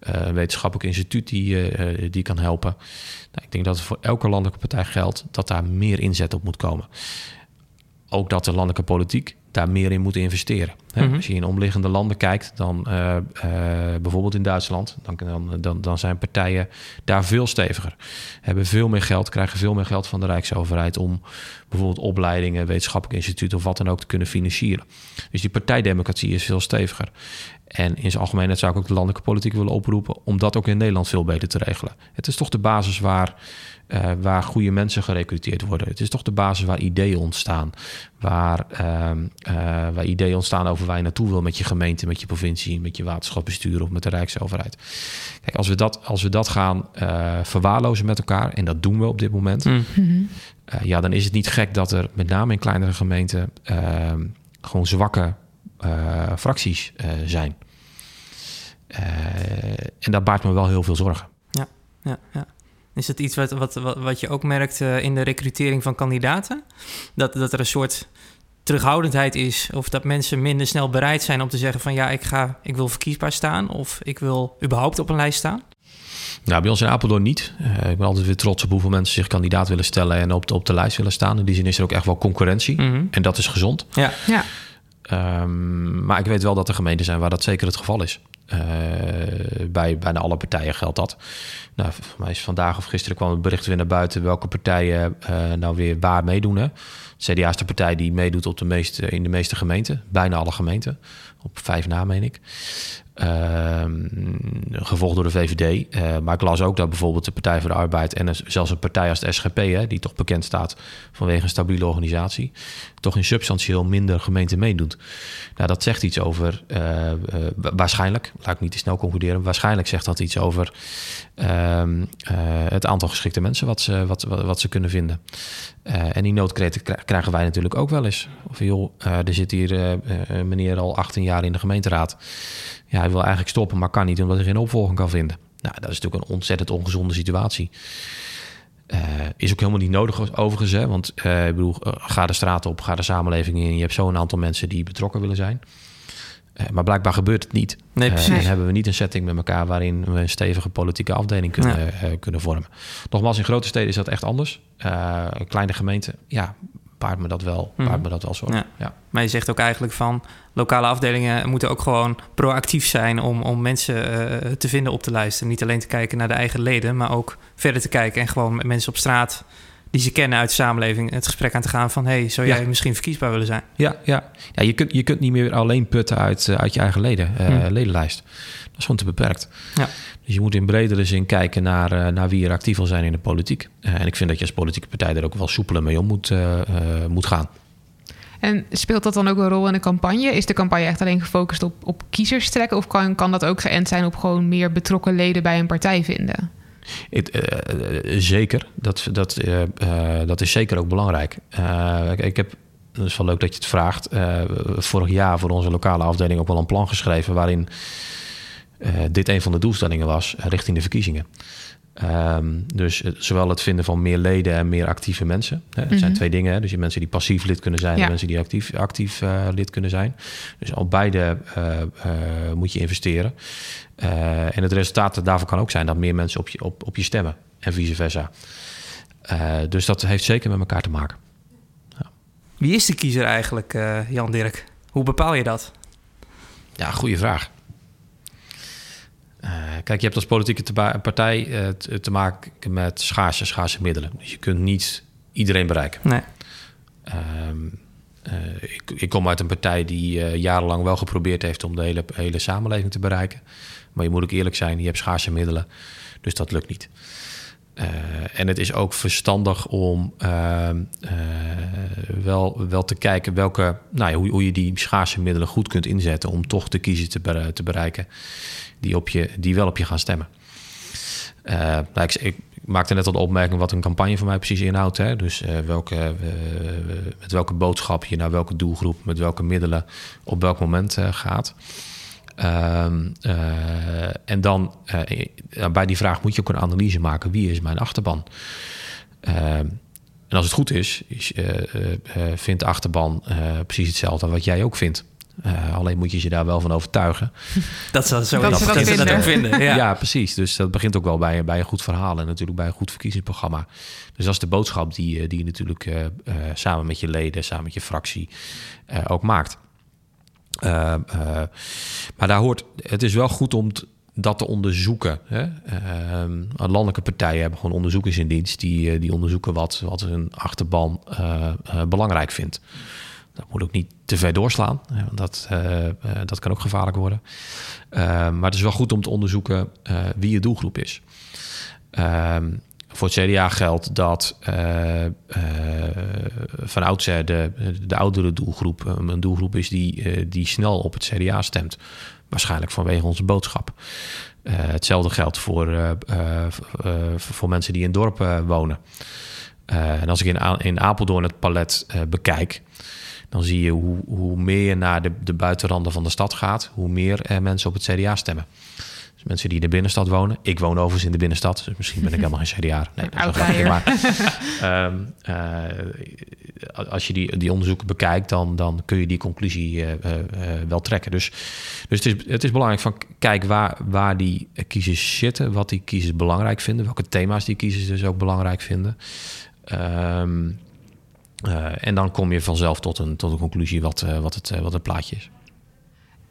[SPEAKER 3] een wetenschappelijk instituut die, die kan helpen. Nou, ik denk dat het voor elke landelijke partij geldt dat daar meer inzet op moet komen. Ook dat de landelijke politiek daar meer in moet investeren.
[SPEAKER 1] Mhm.
[SPEAKER 3] Als je in omliggende landen kijkt, dan uh, uh, bijvoorbeeld in Duitsland, dan, dan, dan, dan zijn partijen daar veel steviger. Hebben veel meer geld, krijgen veel meer geld van de Rijksoverheid om bijvoorbeeld opleidingen, wetenschappelijk instituut of wat dan ook te kunnen financieren. Dus die partijdemocratie is veel steviger. En in zijn algemeenheid zou ik ook de landelijke politiek willen oproepen om dat ook in Nederland veel beter te regelen. Het is toch de basis waar, uh, waar goede mensen gerecruiteerd worden. Het is toch de basis waar ideeën ontstaan. Waar, uh, uh, waar ideeën ontstaan over waar je naartoe wil met je gemeente, met je provincie, met je waterschapsbestuur of met de Rijksoverheid. Kijk, als we dat, als we dat gaan uh, verwaarlozen met elkaar, en dat doen we op dit moment,
[SPEAKER 1] Mm.
[SPEAKER 2] Mhm.
[SPEAKER 3] uh, ja, dan is het niet gek dat er met name in kleinere gemeenten uh, gewoon zwakke uh, fracties uh, zijn. Uh, en dat baart me wel heel veel zorgen.
[SPEAKER 1] Ja, ja, ja. Is het iets wat, wat, wat, wat je ook merkt uh, in de recrutering van kandidaten? Dat, dat er een soort terughoudendheid is, of dat mensen minder snel bereid zijn om te zeggen van ja, ik, ga, ik wil verkiesbaar staan of ik wil überhaupt op een lijst staan?
[SPEAKER 3] Nou, bij ons in Apeldoorn niet. Uh, ik ben altijd weer trots op hoeveel mensen zich kandidaat willen stellen en op de, op de lijst willen staan. In die zin is er ook echt wel concurrentie.
[SPEAKER 1] Mm -hmm.
[SPEAKER 3] En dat is gezond.
[SPEAKER 1] Ja.
[SPEAKER 2] ja.
[SPEAKER 3] Um, maar ik weet wel dat er gemeenten zijn waar dat zeker het geval is. Uh, bij bijna alle partijen geldt dat. Nou, mij is vandaag of gisteren kwam het bericht weer naar buiten welke partijen uh, nou weer waar meedoen. Hè. CDA is de partij die meedoet op de meeste, in de meeste gemeenten. Bijna alle gemeenten. Op vijf na, meen ik. Ehm, gevolgd door de VVD. Uh, maar ik las ook dat bijvoorbeeld de Partij voor de Arbeid en zelfs een partij als de SGP, hè, die toch bekend staat vanwege een stabiele organisatie, toch in substantieel minder gemeenten meedoet. Nou, dat zegt iets over, uh, uh, waarschijnlijk, laat ik niet te snel concluderen, waarschijnlijk zegt dat iets over ehm, het aantal geschikte mensen wat ze, wat, wat ze kunnen vinden. En die noodkreten krijgen wij natuurlijk ook wel eens. Of joh, er zit hier een meneer al 18 jaar in de gemeenteraad. Ja, hij wil eigenlijk stoppen, maar kan niet omdat hij geen opvolging kan vinden. Nou, dat is natuurlijk een ontzettend ongezonde situatie. Uh, is ook helemaal niet nodig overigens, hè? want uh, ik bedoel, uh, ga de straat op, ga de samenleving in. Je hebt zo'n aantal mensen die betrokken willen zijn. Maar blijkbaar gebeurt het niet.
[SPEAKER 1] Nee,
[SPEAKER 3] en hebben we niet een setting met elkaar waarin we een stevige politieke afdeling kunnen, ja. kunnen vormen. Nogmaals, in grote steden is dat echt anders. kleine gemeenten, ja, paard me dat wel, paard mhm. me dat wel zo.
[SPEAKER 1] Ja. ja. Maar je zegt ook eigenlijk van lokale afdelingen moeten ook gewoon proactief zijn om, om mensen te vinden op te luisteren. Niet alleen te kijken naar de eigen leden, maar ook verder te kijken en gewoon met mensen op straat die ze kennen uit de samenleving het gesprek aan te gaan van hey, zou jij misschien verkiesbaar willen zijn?
[SPEAKER 3] Ja, ja. ja je, kunt, je kunt niet meer alleen putten uit, uh, uit je eigen leden, uh, hmm. ledenlijst. Dat is gewoon te beperkt.
[SPEAKER 1] Ja.
[SPEAKER 3] Dus je moet in bredere zin kijken naar, uh, naar wie er actief wil zijn in de politiek. en ik vind dat je als politieke partij er ook wel soepeler mee om moet, moet gaan.
[SPEAKER 2] En speelt dat dan ook een rol in de campagne? Is de campagne echt alleen gefocust op, op kiezers trekken? Of kan, kan dat ook geënt zijn op gewoon meer betrokken leden bij een partij vinden?
[SPEAKER 3] Het, uh, zeker, dat, dat, dat is zeker ook belangrijk. Ik, ik, heb, het is wel leuk dat je het vraagt, vorig jaar voor onze lokale afdeling ook wel een plan geschreven waarin dit een van de doelstellingen was richting de verkiezingen. Um, dus zowel het vinden van meer leden en meer actieve mensen. Hè. Dat zijn mhm. twee dingen. Hè. Dus je mensen die passief lid kunnen zijn en mensen die actief, actief uh, lid kunnen zijn. Dus op beide uh, uh, moet je investeren. en het resultaat daarvan kan ook zijn dat meer mensen op je, op, op je stemmen en vice versa. dus dat heeft zeker met elkaar te maken.
[SPEAKER 1] Ja. Wie is de kiezer eigenlijk, Jan Dirk? Hoe bepaal je dat?
[SPEAKER 3] Ja, goede vraag. Uh, kijk, je hebt als politieke partij uh, te maken met schaarse, schaarse middelen. Dus je kunt niet iedereen bereiken.
[SPEAKER 1] Nee.
[SPEAKER 3] Um, uh, ik, ik, kom uit een partij die jarenlang wel geprobeerd heeft om de hele, hele samenleving te bereiken. Maar je moet ook eerlijk zijn, je hebt schaarse middelen. Dus dat lukt niet. En het is ook verstandig om ehm, wel, wel te kijken welke, nou ja, hoe, hoe, je die schaarse middelen goed kunt inzetten om toch de kiezer te, bereiken die, op je, die wel op je gaan stemmen. Uh, nou, ik, maakte net al de opmerking wat een campagne voor mij precies inhoudt. Hè? Dus welke, met welke boodschap je naar welke doelgroep, met welke middelen, op welk moment gaat. Ehm, en dan bij die vraag moet je ook een analyse maken: wie is mijn achterban? Ehm, en als het goed is, is vindt de achterban precies hetzelfde wat jij ook vindt. Uh, alleen moet je je daar wel van overtuigen.
[SPEAKER 1] Dat ze zo dat, dat, dat, dat ook vinden.
[SPEAKER 3] Ja. ja. precies. Dus dat begint ook wel bij, bij een goed verhaal en natuurlijk bij een goed verkiezingsprogramma. Dus dat is de boodschap die, eh, die je natuurlijk uh, uh, samen met je leden, samen met je fractie ook maakt. Maar daar hoort, het is wel goed om dat te onderzoeken. Hè? landelijke partijen hebben gewoon onderzoekers in dienst die, die onderzoeken wat, wat hun achterban belangrijk vindt. Dat moet ook niet te ver doorslaan, want dat, dat kan ook gevaarlijk worden. Uh, maar het is wel goed om te onderzoeken wie je doelgroep is. Ehm, voor het CDA geldt dat van oudsher de, de oudere doelgroep een doelgroep is die, die snel op het CDA stemt. Waarschijnlijk vanwege onze boodschap. hetzelfde geldt voor, voor mensen die in dorpen wonen. en als ik in, in Apeldoorn het palet bekijk, dan zie je hoe, hoe meer je naar de, de buitenranden van de stad gaat, hoe meer eh, mensen op het CDA stemmen. Dus mensen die in de binnenstad wonen. Ik woon overigens in de binnenstad, dus misschien ben ik helemaal geen CDA. Nee, dat is een Maar um, uh, als je die, die onderzoeken bekijkt, dan, dan kun je die conclusie uh, wel trekken. Dus, dus het, is, het is belangrijk van kijk waar, waar die kiezers zitten, wat die kiezers belangrijk vinden, welke thema's die kiezers dus ook belangrijk vinden. Um, uh, en dan kom je vanzelf tot een, tot een conclusie wat, wat, het, wat het plaatje is.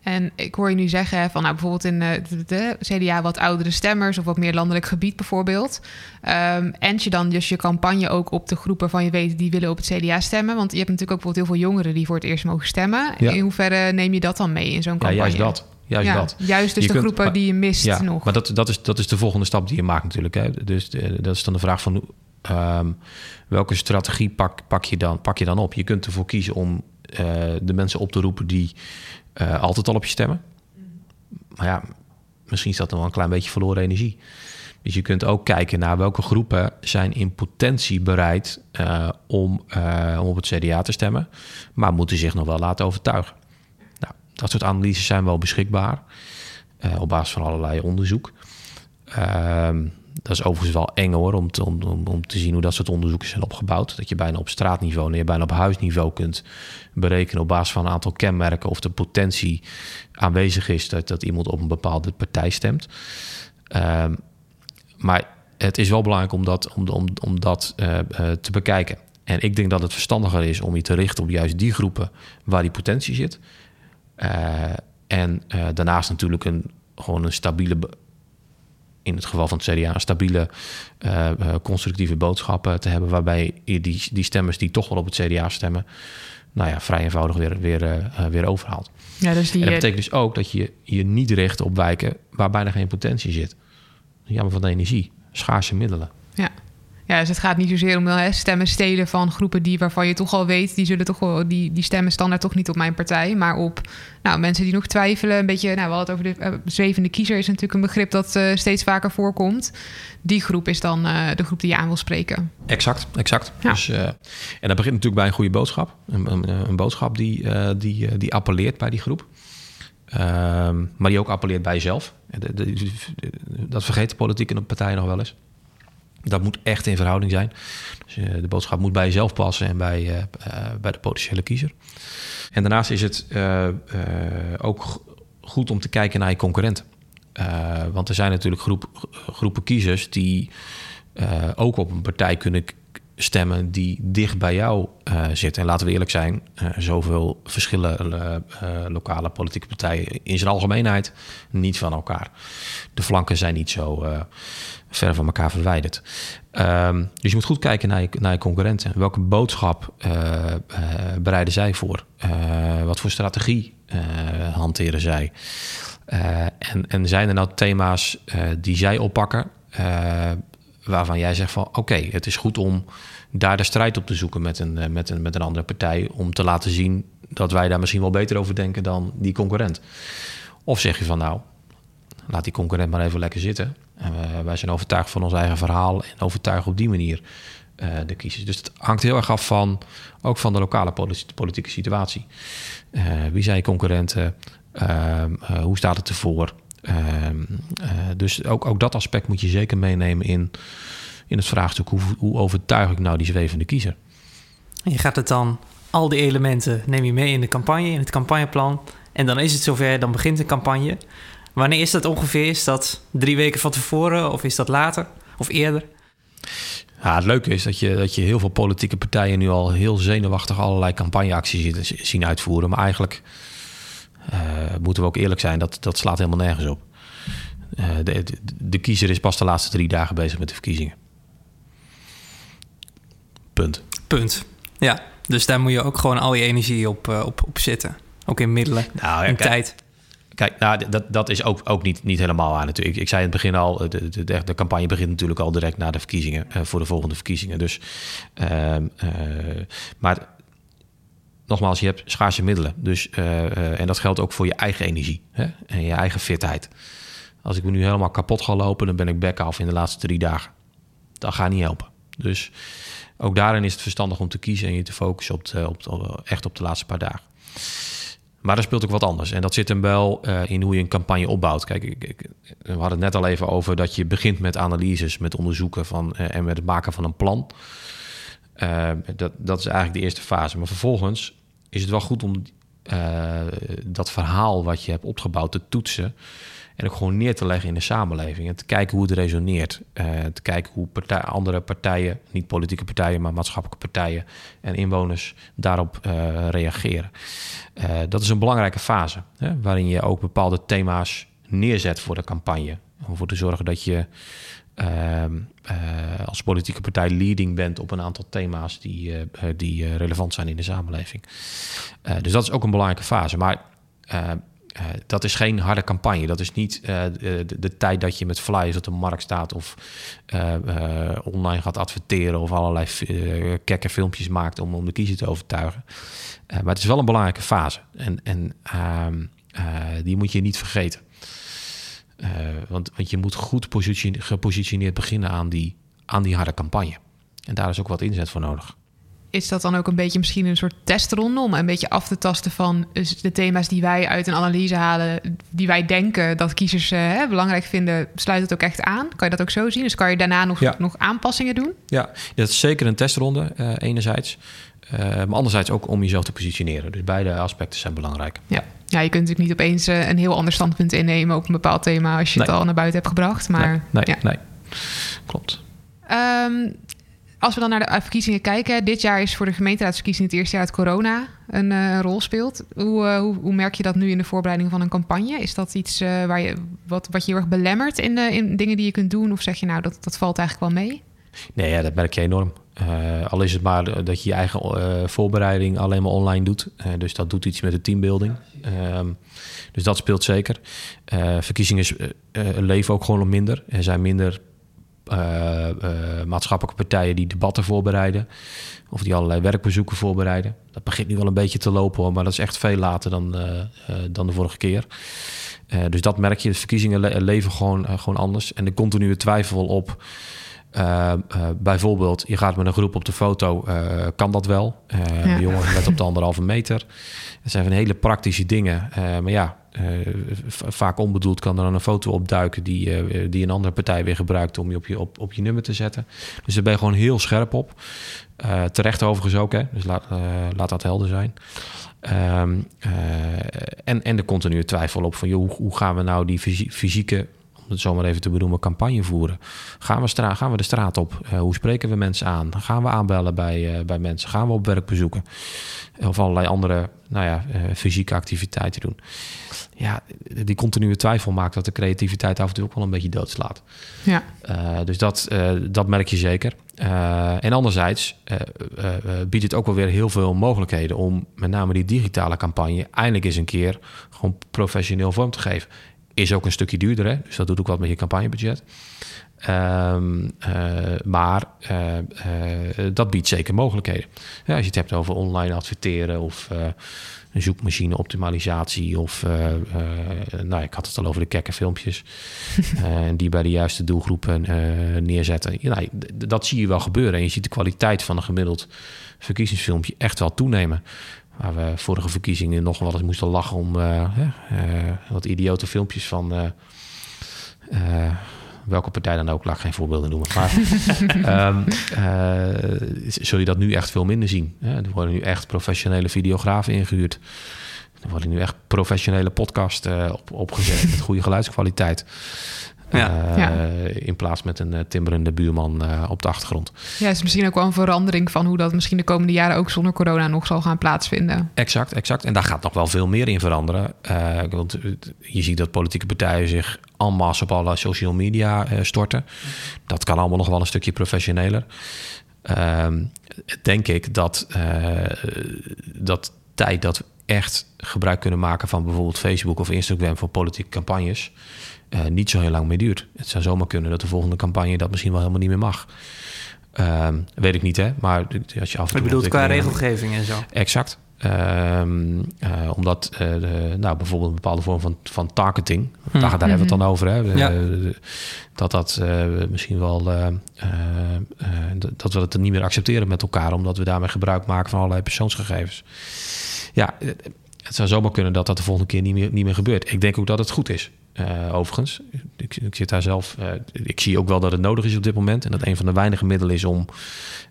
[SPEAKER 2] En ik hoor je nu zeggen van nou, bijvoorbeeld in de, de, CDA wat oudere stemmers of wat meer landelijk gebied bijvoorbeeld. Um, en je dan dus je campagne ook op de groepen van je weet die willen op het CDA stemmen. Want je hebt natuurlijk ook bijvoorbeeld heel veel jongeren die voor het eerst mogen stemmen. Ja. In hoeverre neem je dat dan mee in zo'n campagne?
[SPEAKER 3] Ja, juist dat. Juist
[SPEAKER 2] ja,
[SPEAKER 3] dat.
[SPEAKER 2] Juist dus
[SPEAKER 3] Je
[SPEAKER 2] de
[SPEAKER 3] kunt-
[SPEAKER 2] groepen
[SPEAKER 3] maar-
[SPEAKER 2] die je mist
[SPEAKER 3] Ja,
[SPEAKER 2] nog.
[SPEAKER 3] maar dat, dat, is, dat is de volgende stap die je maakt natuurlijk. Hè. Dus eh, dat is dan de vraag van ehm, welke strategie pak, pak, je dan, pak je dan op? Je kunt ervoor kiezen om eh, de mensen op te roepen die eh, altijd al op je stemmen. Maar ja, misschien is dat dan wel een klein beetje verloren energie. Dus je kunt ook kijken naar welke groepen zijn in potentie bereid eh, om, eh, om op het CDA te stemmen, maar moeten zich nog wel laten overtuigen. Nou, dat soort analyses zijn wel beschikbaar op basis van allerlei onderzoek. Ehm, dat is overigens wel eng hoor, om te, om, om, om te zien hoe dat soort onderzoeken zijn opgebouwd. Dat je bijna op straatniveau en je bijna op huisniveau kunt berekenen op basis van een aantal kenmerken of de potentie aanwezig is dat, dat iemand op een bepaalde partij stemt. Ehm, maar het is wel belangrijk om dat, om, om, om dat eh, eh, te bekijken. En ik denk dat het verstandiger is om je te richten op juist die groepen waar die potentie zit. Eh, en daarnaast natuurlijk een, gewoon een stabiele, in het geval van het CDA, stabiele eh, eh, constructieve boodschap eh, te hebben. Waarbij je die, die stemmers die toch wel op het CDA stemmen, nou ja, vrij eenvoudig weer, weer, eh, weer overhaalt.
[SPEAKER 2] ja, dus die,
[SPEAKER 3] En dat betekent dus ook dat je je niet richt op wijken waar bijna geen potentie zit. Jammer van de energie, schaarse middelen.
[SPEAKER 2] Ja. dus het gaat niet zozeer om hè, stemmen stelen van groepen die waarvan je toch al weet, die zullen toch wel, die, die stemmen standaard toch niet op mijn partij, maar op nou, mensen die nog twijfelen. Een beetje, nou, we hadden het over de eh, zwevende kiezer, is natuurlijk een begrip dat eh, steeds vaker voorkomt. Die groep is dan eh, de groep die je aan wil spreken.
[SPEAKER 3] Exact, exact.
[SPEAKER 2] Ja.
[SPEAKER 3] Dus, eh, en dat begint natuurlijk bij een goede boodschap. Een, een, een boodschap die, eh, die, eh, die appelleert bij die groep. Ehm, maar die ook appelleert bij jezelf. Dat vergeet de politiek en de partijen nog wel eens. Dat moet echt in verhouding zijn. Dus eh, de boodschap moet bij jezelf passen en bij, eh, eh, bij de potentiële kiezer. En daarnaast is het ook goed om te kijken naar je concurrenten. Want er zijn natuurlijk groep, groepen kiezers die ook op een partij kunnen stemmen die dicht bij jou eh zit. En laten we eerlijk zijn, eh, zoveel verschillen eh, lokale politieke partijen in zijn algemeenheid niet van elkaar. De flanken zijn niet zo ver van elkaar verwijderd. Ehm, dus je moet goed kijken naar je, naar je concurrenten. Welke boodschap bereiden zij voor? Wat voor strategie hanteren zij? En, en zijn er nou thema's die zij oppakken, waarvan jij zegt van oké, het is goed om daar de strijd op te zoeken met een, eh, met, een, met een andere partij, om te laten zien dat wij daar misschien wel beter over denken dan die concurrent. Of zeg je van nou, laat die concurrent maar even lekker zitten. En wij zijn overtuigd van ons eigen verhaal en overtuigen op die manier eh, de kiezers. Dus het hangt heel erg af van ook van de lokale poli- politieke situatie. Eh, wie zijn je concurrenten? Ehm, eh, hoe staat het ervoor? Ehm, eh, dus ook, ook dat aspect moet je zeker meenemen in, in het vraagstuk: hoe, hoe overtuig ik nou die zwevende kiezer?
[SPEAKER 1] En je gaat het dan, al die elementen neem je mee in de campagne, in het campagneplan. En dan is het zover, dan begint de campagne. Wanneer is dat ongeveer? Is dat drie weken van tevoren of is dat later of eerder?
[SPEAKER 3] Ja, het leuke is dat je, dat je heel veel politieke partijen nu al heel zenuwachtig allerlei campagneacties zien uitvoeren. Maar eigenlijk moeten we ook eerlijk zijn, dat, dat slaat helemaal nergens op. Eh, de, de, de kiezer is pas de laatste drie dagen bezig met de verkiezingen. Punt.
[SPEAKER 1] Punt. Ja, dus daar moet je ook gewoon al je energie op, eh, op, op zitten. Ook in middelen
[SPEAKER 3] Nou,
[SPEAKER 1] en
[SPEAKER 3] kijk,
[SPEAKER 1] tijd.
[SPEAKER 3] Kijk, nou, dat, dat is ook, ook niet, niet helemaal waar natuurlijk. Ik, ik zei in het begin al, de, de, de, de campagne begint natuurlijk al direct na de verkiezingen, eh, voor de volgende verkiezingen. Dus, ehm, eh, maar nogmaals, je hebt schaarse middelen. Dus, eh, eh, en dat geldt ook voor je eigen energie hè? en je eigen fitheid. Als ik me nu helemaal kapot ga lopen, dan ben ik back af in de laatste drie dagen. Dat gaat niet helpen. Dus ook daarin is het verstandig om te kiezen en je te focussen op, de, op echt op de laatste paar dagen. Maar er speelt ook wat anders. En dat zit hem wel eh, in hoe je een campagne opbouwt. Kijk, ik, we hadden het net al even over dat je begint met analyses, met onderzoeken van, en met het maken van een plan. Dat, dat is eigenlijk de eerste fase. Maar vervolgens is het wel goed om eh, dat verhaal wat je hebt opgebouwd te toetsen. En ook gewoon neer te leggen in de samenleving. En te kijken hoe het resoneert. Eh, te kijken hoe andere partijen, niet politieke partijen, maar maatschappelijke partijen en inwoners daarop eh, reageren. Dat is een belangrijke fase. Hè, waarin je ook bepaalde thema's neerzet voor de campagne. Om ervoor te zorgen dat je als politieke partij leading bent op een aantal thema's die, eh, eh, die eh, relevant zijn in de samenleving. Eh, dus dat is ook een belangrijke fase. Maar eh, dat is geen harde campagne. Dat is niet de, de, tijd dat je met flyers op de markt staat of online gaat adverteren of allerlei kekke filmpjes maakt om, om de kiezer te overtuigen. maar het is wel een belangrijke fase en, en ehm, die moet je niet vergeten. Want, want je moet goed gepositioneerd beginnen aan die, aan die harde campagne. En daar is ook wat inzet voor nodig
[SPEAKER 2] is dat dan ook een beetje misschien een soort testronde om een beetje af te tasten van de thema's die wij uit een analyse halen, die wij denken dat kiezers uh, belangrijk vinden, sluit het ook echt aan? Kan je dat ook zo zien? Dus kan je daarna nog, nog aanpassingen doen?
[SPEAKER 3] Ja, dat is zeker een testronde, uh, enerzijds. Uh, maar anderzijds ook om jezelf te positioneren. Dus beide aspecten zijn belangrijk.
[SPEAKER 2] Ja. Ja, je kunt natuurlijk niet opeens een heel ander standpunt innemen op een bepaald thema als je het al naar buiten hebt gebracht. Maar
[SPEAKER 3] nee, nee,
[SPEAKER 2] ja.
[SPEAKER 3] nee. klopt.
[SPEAKER 2] Um, als we dan naar de verkiezingen kijken, dit jaar is voor de gemeenteraadsverkiezingen het eerste jaar dat corona een uh, rol speelt. Hoe, uh, hoe, hoe, merk je dat nu in de voorbereiding van een campagne? Is dat iets uh, waar je, wat, wat je heel erg belemmert in, in dingen die je kunt doen? Of zeg je nou dat dat valt eigenlijk wel mee?
[SPEAKER 3] Nee, ja, dat merk je enorm. al is het maar dat je je eigen voorbereiding alleen maar online doet. dus dat doet iets met de teambuilding. Ehm, dus dat speelt zeker. verkiezingen leven ook gewoon nog minder. Er zijn minder maatschappelijke partijen die debatten voorbereiden. Of die allerlei werkbezoeken voorbereiden. Dat begint nu wel een beetje te lopen maar dat is echt veel later dan, dan de vorige keer. dus dat merk je. De verkiezingen le leven gewoon, gewoon anders. En de continue twijfel op. bijvoorbeeld, je gaat met een groep op de foto, kan dat wel? Ja. De jongen let op de anderhalve meter. Dat zijn van hele praktische dingen. maar ja, vaak onbedoeld kan er dan een foto opduiken die, die een andere partij weer gebruikt om je op je, op, op je nummer te zetten. Dus daar ben je gewoon heel scherp op. Terecht overigens ook, hè? dus laat, laat dat helder zijn. Um, en, en de continue twijfel op van joh, hoe gaan we nou die fysieke om het zomaar even te benoemen, campagne voeren. Gaan we, stra gaan we de straat op? Uh, hoe spreken we mensen aan? Gaan we aanbellen bij, uh, bij mensen? Gaan we op werkbezoeken? Of allerlei andere nou ja, uh, fysieke activiteiten doen. Ja, die continue twijfel maakt dat de creativiteit af en toe ook wel een beetje doodslaat.
[SPEAKER 2] Ja.
[SPEAKER 3] dus dat, dat merk je zeker. en anderzijds biedt het ook wel weer heel veel mogelijkheden om met name die digitale campagne eindelijk eens een keer gewoon professioneel vorm te geven. Is ook een stukje duurder, hè? dus dat doet ook wat met je campagnebudget. Um, uh, maar uh, uh, dat biedt zeker mogelijkheden. Ja, als je het hebt over online adverteren of zoekmachine optimalisatie of nou, ik had het al over de kekke filmpjes en die bij de juiste doelgroepen neerzetten. Ja, nou, dat zie je wel gebeuren en je ziet de kwaliteit van een gemiddeld verkiezingsfilmpje echt wel toenemen. Waar we vorige verkiezingen nog wel eens moesten lachen om uh, uh, wat idiote filmpjes van uh, welke partij dan ook. Laat geen voorbeelden noemen. Maar um, zul je dat nu echt veel minder zien. Hè? Er worden nu echt professionele videografen ingehuurd. Er worden nu echt professionele podcast op, opgezet met goede geluidskwaliteit. Ja. Uh, in plaats met een uh, timberende buurman uh, op de achtergrond.
[SPEAKER 2] Ja, het is misschien ook wel een verandering van hoe dat misschien de komende jaren ook zonder corona nog zal gaan plaatsvinden.
[SPEAKER 3] Exact, exact. En daar gaat nog wel veel meer in veranderen. want je ziet dat politieke partijen zich en masse op alle social media storten. Dat kan allemaal nog wel een stukje professioneler. Ehm, denk ik dat dat tijd dat we echt gebruik kunnen maken van bijvoorbeeld Facebook of Instagram voor politieke campagnes uh, niet zo heel lang meer duurt. Het zou zomaar kunnen dat de volgende campagne dat misschien wel helemaal niet meer mag. Uh, weet ik niet, hè? Maar als je af en toe.
[SPEAKER 1] Ik bedoel, qua regelgeving en zo.
[SPEAKER 3] Exact. Um, uh, omdat uh, de, nou, bijvoorbeeld een bepaalde vorm van, van targeting, daar, daar hebben we het dan over, hè? De, ja. de, dat dat uh, misschien wel dat we het niet meer accepteren met elkaar, omdat we daarmee gebruik maken van allerlei persoonsgegevens. Ja, het zou zomaar kunnen dat dat de volgende keer niet meer, niet meer gebeurt. Ik denk ook dat het goed is. Uh, overigens, ik, ik, zit daar zelf. Uh, ik zie ook wel dat het nodig is op dit moment. En dat een van de weinige middelen is om,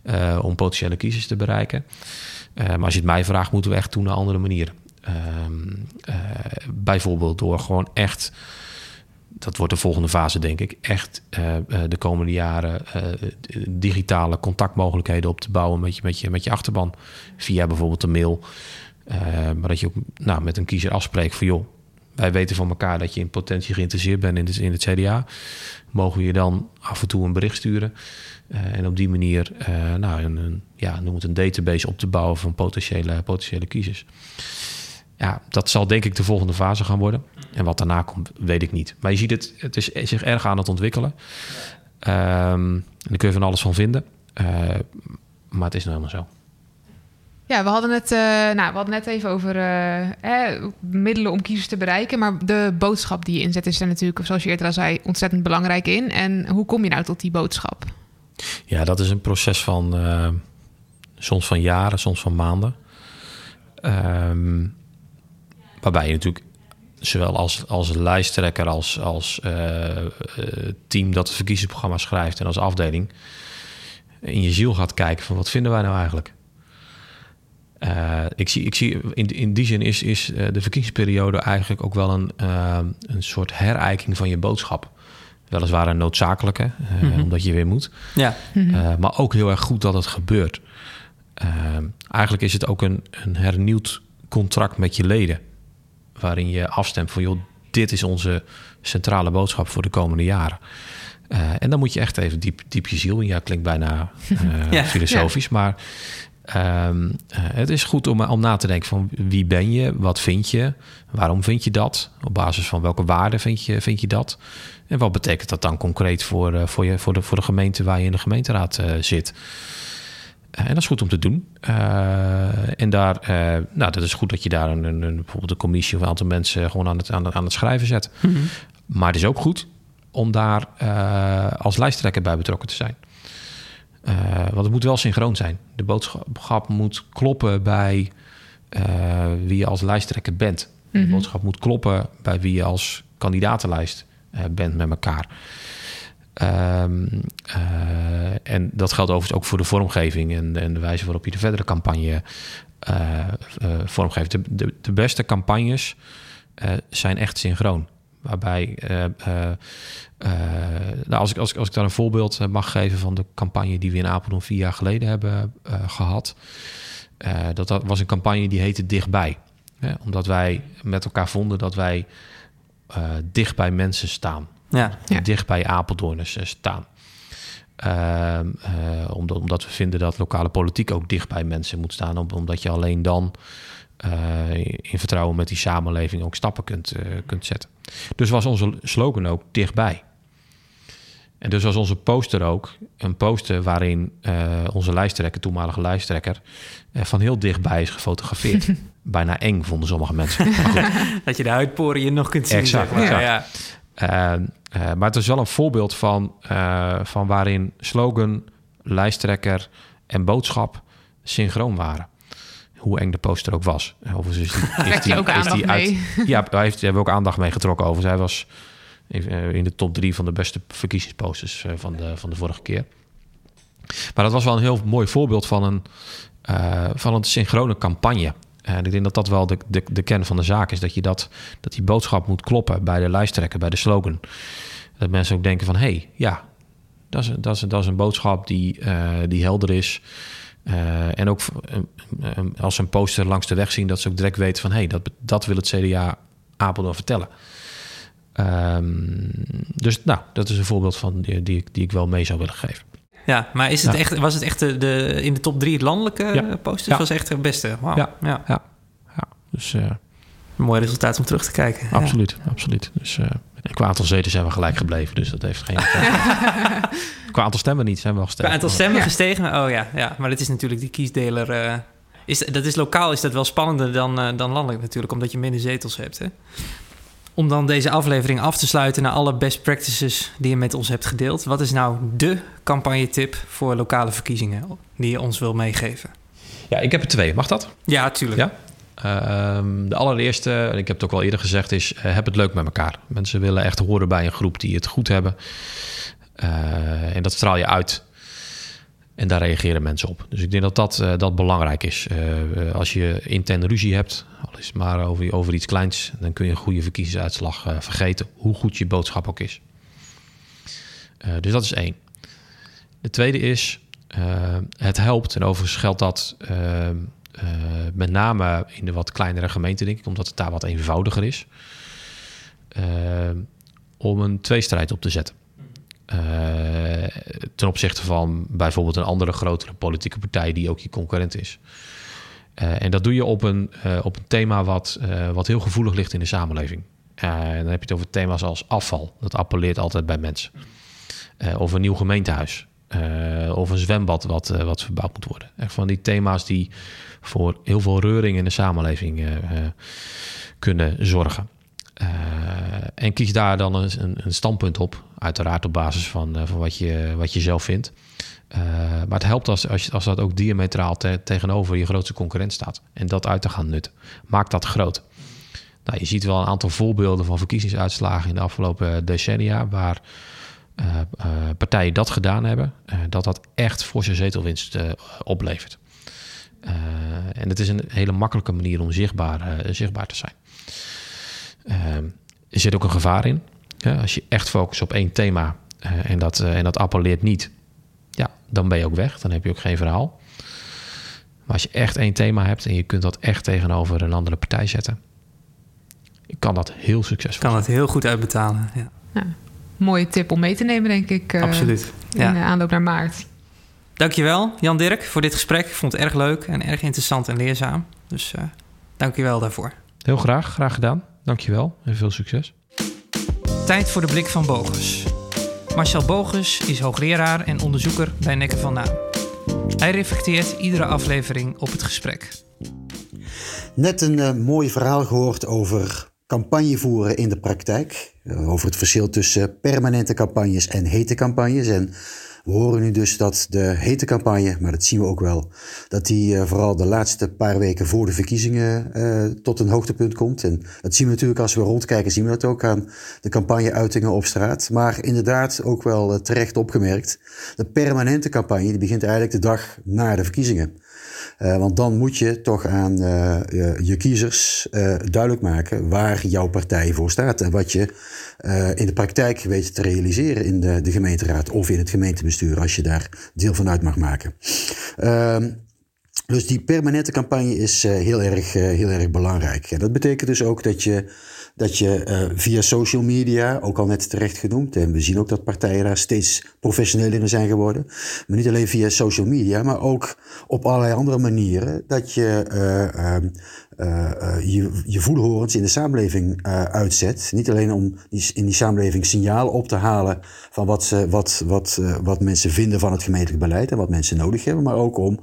[SPEAKER 3] uh, om potentiële kiezers te bereiken. maar als je het mij vraagt, moeten we echt op een andere manier. Ehm, bijvoorbeeld door gewoon echt. Dat wordt de volgende fase, denk ik. Echt de komende jaren digitale contactmogelijkheden op te bouwen met je, met je, met je achterban. Via bijvoorbeeld een mail. maar dat je ook nou, met een kiezer afspreekt van joh wij weten van elkaar dat je in potentie geïnteresseerd bent in het, in het CDA. Mogen we je dan af en toe een bericht sturen? Uh, en op die manier, uh, nou, een, ja, noem het een database op te bouwen van potentiële, potentiële kiezers. ja, dat zal denk ik de volgende fase gaan worden. En wat daarna komt, weet ik niet. Maar je ziet het, het is zich erg aan het ontwikkelen. Um, en daar kun je van alles van vinden. Uh, maar het is nou helemaal zo.
[SPEAKER 2] Ja, we hadden het, uh, nou, we hadden net even over uh, middelen om kiezers te bereiken. Maar de boodschap die je inzet is er natuurlijk, zoals je eerder al zei, ontzettend belangrijk in. En hoe kom je nou tot die boodschap?
[SPEAKER 3] Ja, dat is een proces van uh, soms van jaren, soms van maanden. Um, waarbij je natuurlijk zowel als, als lijsttrekker, als, als team dat het verkiezingsprogramma schrijft en als afdeling in je ziel gaat kijken van wat vinden wij nou eigenlijk? Uh, ik zie, ik zie in, in die zin is, is de verkiezingsperiode eigenlijk ook wel een, uh, een soort herijking van je boodschap. Weliswaar een noodzakelijke, uh, mm -hmm. omdat je weer moet.
[SPEAKER 1] Ja.
[SPEAKER 2] Mm -hmm.
[SPEAKER 3] maar ook heel erg goed dat het gebeurt. eigenlijk is het ook een, een hernieuwd contract met je leden. Waarin je afstemt van, joh, dit is onze centrale boodschap voor de komende jaren. Uh, en dan moet je echt even diep, diep je ziel in. Ja, klinkt bijna uh, ja, filosofisch, ja. maar um, uh, het is goed om, om na te denken van wie ben je, wat vind je, waarom vind je dat, op basis van welke waarden vind je, vind je dat en wat betekent dat dan concreet voor, voor, je, voor, de, voor de gemeente waar je in de gemeenteraad zit. en dat is goed om te doen. en daar, nou, dat is goed dat je daar een, een, bijvoorbeeld een commissie of een aantal mensen gewoon aan het, aan, aan het schrijven zet.
[SPEAKER 1] Mm -hmm.
[SPEAKER 3] Maar het is ook goed om daar uh, als lijsttrekker bij betrokken te zijn. Uh, want het moet wel synchroon zijn. De boodschap moet kloppen bij uh, wie je als lijsttrekker bent. Mm -hmm. De boodschap moet kloppen bij wie je als kandidatenlijst bent met elkaar. Um, en dat geldt overigens ook voor de vormgeving en, en, de wijze waarop je de verdere campagne vormgeeft. De, de, de, beste campagnes zijn echt synchroon. Waarbij, uh, uh, uh, nou, als, ik, als, ik, als ik daar een voorbeeld mag geven van de campagne die we in Apeldoorn vier jaar geleden hebben gehad. dat, dat was een campagne die heette Dichtbij. Hè? Omdat wij met elkaar vonden dat wij dicht bij mensen staan.
[SPEAKER 1] Ja.
[SPEAKER 3] ja. Dicht bij Apeldoorners staan. omdat, omdat we vinden dat lokale politiek ook dicht bij mensen moet staan. Omdat je alleen dan in vertrouwen met die samenleving ook stappen kunt, uh, kunt zetten. Dus was onze slogan ook dichtbij. En dus was onze poster ook een poster waarin uh, onze lijsttrekker, toenmalige lijsttrekker, van heel dichtbij is gefotografeerd. Bijna eng vonden sommige mensen.
[SPEAKER 1] dat je de huidporiën nog kunt zien.
[SPEAKER 3] Exact.
[SPEAKER 1] Zeg maar.
[SPEAKER 3] Ja. maar het is wel een voorbeeld van, van waarin slogan, lijsttrekker en boodschap synchroon waren hoe eng de poster ook was.
[SPEAKER 2] Overigens is die, heeft die, ook aandacht die uit.
[SPEAKER 3] Ja, hij heeft, hebben ook aandacht mee getrokken over. Hij was in de top drie van de beste verkiezingsposters van de, van de vorige keer. Maar dat was wel een heel mooi voorbeeld van een, uh, van een synchrone campagne. En ik denk dat dat wel de, de, de kern van de zaak is. Dat, je dat, dat die boodschap moet kloppen bij de lijsttrekker, bij de slogan. Dat mensen ook denken van... hé, hey, ja, dat is, dat, is, dat is een boodschap die, uh, die helder is... Uh, en ook uh, als ze een poster langs de weg zien, dat ze ook direct weten van hé, hey, dat, dat wil het CDA Apeldoorn vertellen. Um, dus nou, dat is een voorbeeld van die, die, die, ik wel mee zou willen geven.
[SPEAKER 1] Ja, maar is het ja. echt, was het echt de, de, in de top drie het landelijke ja. posters? Ja. was echt het beste. Wow.
[SPEAKER 3] Ja. Ja. ja. Dus, uh,
[SPEAKER 1] een mooi resultaat om terug te kijken.
[SPEAKER 3] Absoluut, absoluut. Dus qua aantal zetels zijn we gelijk gebleven, dus dat heeft geen. qua aantal stemmen niet, zijn we wel gestegen.
[SPEAKER 1] Qua aantal stemmen gestegen, oh ja, ja. Maar dat is natuurlijk die kiesdeler. Uh, is, dat is lokaal is dat wel spannender dan, uh, dan landelijk natuurlijk, omdat je minder zetels hebt. Hè? Om dan deze aflevering af te sluiten naar alle best practices die je met ons hebt gedeeld. Wat is nou de campagnetip voor lokale verkiezingen die je ons wil meegeven?
[SPEAKER 3] Ja, ik heb er twee. Mag dat?
[SPEAKER 1] Ja, tuurlijk.
[SPEAKER 3] Ja? Uh, de allereerste, en ik heb het ook al eerder gezegd, is uh, heb het leuk met elkaar. Mensen willen echt horen bij een groep die het goed hebben. Uh, en dat straal je uit. En daar reageren mensen op. Dus ik denk dat dat, uh, dat belangrijk is. als je interne ruzie hebt, al is het maar over, over iets kleins, dan kun je een goede verkiezingsuitslag vergeten, hoe goed je boodschap ook is. dus dat is één. De tweede is, het helpt, en overigens geldt dat uh, met name in de wat kleinere gemeenten, denk ik, omdat het daar wat eenvoudiger is. Uh, om een tweestrijd op te zetten. Uh, ten opzichte van bijvoorbeeld een andere grotere politieke partij die ook je concurrent is. en dat doe je op een, op een thema wat, wat heel gevoelig ligt in de samenleving. en dan heb je het over thema's als afval. Dat appelleert altijd bij mensen. of een nieuw gemeentehuis. of een zwembad wat, wat verbouwd moet worden. Echt van die thema's die voor heel veel reuring in de samenleving kunnen zorgen. en kies daar dan een, een, standpunt op. Uiteraard op basis van, van wat, je, wat je zelf vindt. Maar het helpt als, als, als dat ook diametraal te, tegenover je grootste concurrent staat. En dat uit te gaan nutten. Maakt dat groot. Nou, je ziet wel een aantal voorbeelden van verkiezingsuitslagen in de afgelopen decennia. waar partijen dat gedaan hebben. dat dat echt voor zijn zetelwinst oplevert. En het is een hele makkelijke manier om zichtbaar, zichtbaar te zijn. er zit ook een gevaar in. als je echt focust op één thema en, dat, en dat appelleert niet ja, dan ben je ook weg. Dan heb je ook geen verhaal. Maar als je echt één thema hebt en je kunt dat echt tegenover een andere partij zetten, kan dat heel succesvol
[SPEAKER 1] Kan het heel goed uitbetalen, ja. ja.
[SPEAKER 2] Mooie tip om mee te nemen, denk ik.
[SPEAKER 1] Uh, Absoluut.
[SPEAKER 2] In de aanloop naar maart.
[SPEAKER 1] Dankjewel, Jan Dirk, voor dit gesprek. Ik vond het erg leuk en erg interessant en leerzaam. Dus uh, dankjewel daarvoor.
[SPEAKER 3] Heel graag, graag gedaan. Dankjewel en veel succes.
[SPEAKER 1] Tijd voor de blik van Bogus. Marcel Bogus is hoogleraar en onderzoeker bij Nekken van Naam. Hij reflecteert iedere aflevering op het gesprek.
[SPEAKER 4] Net een uh, mooi verhaal gehoord over campagne voeren in de praktijk. Uh, over het verschil tussen permanente campagnes en hete campagnes. En we horen nu dus dat de hete campagne, maar dat zien we ook wel, dat die uh, vooral de laatste paar weken voor de verkiezingen uh, tot een hoogtepunt komt. En dat zien we natuurlijk als we rondkijken, zien we dat ook aan de campagneuitingen op straat. Maar inderdaad ook wel uh, terecht opgemerkt, de permanente campagne die begint eigenlijk de dag na de verkiezingen. Uh, want dan moet je toch aan uh, je kiezers duidelijk maken waar jouw partij voor staat. En wat je in de praktijk weet te realiseren in de, de gemeenteraad of in het gemeentebestuur, als je daar deel van uit mag maken. Ehm, dus die permanente campagne is heel, erg, heel erg belangrijk. En dat betekent dus ook dat je dat je uh, via social media, ook al net terecht genoemd, en we zien ook dat partijen daar steeds professioneler in zijn geworden, maar niet alleen via social media, maar ook op allerlei andere manieren, dat je uh, uh, je, je voelhorens in de samenleving uitzet. Niet alleen om in die samenleving signalen op te halen van wat, ze, wat, wat, wat mensen vinden van het gemeentelijk beleid en wat mensen nodig hebben, maar ook om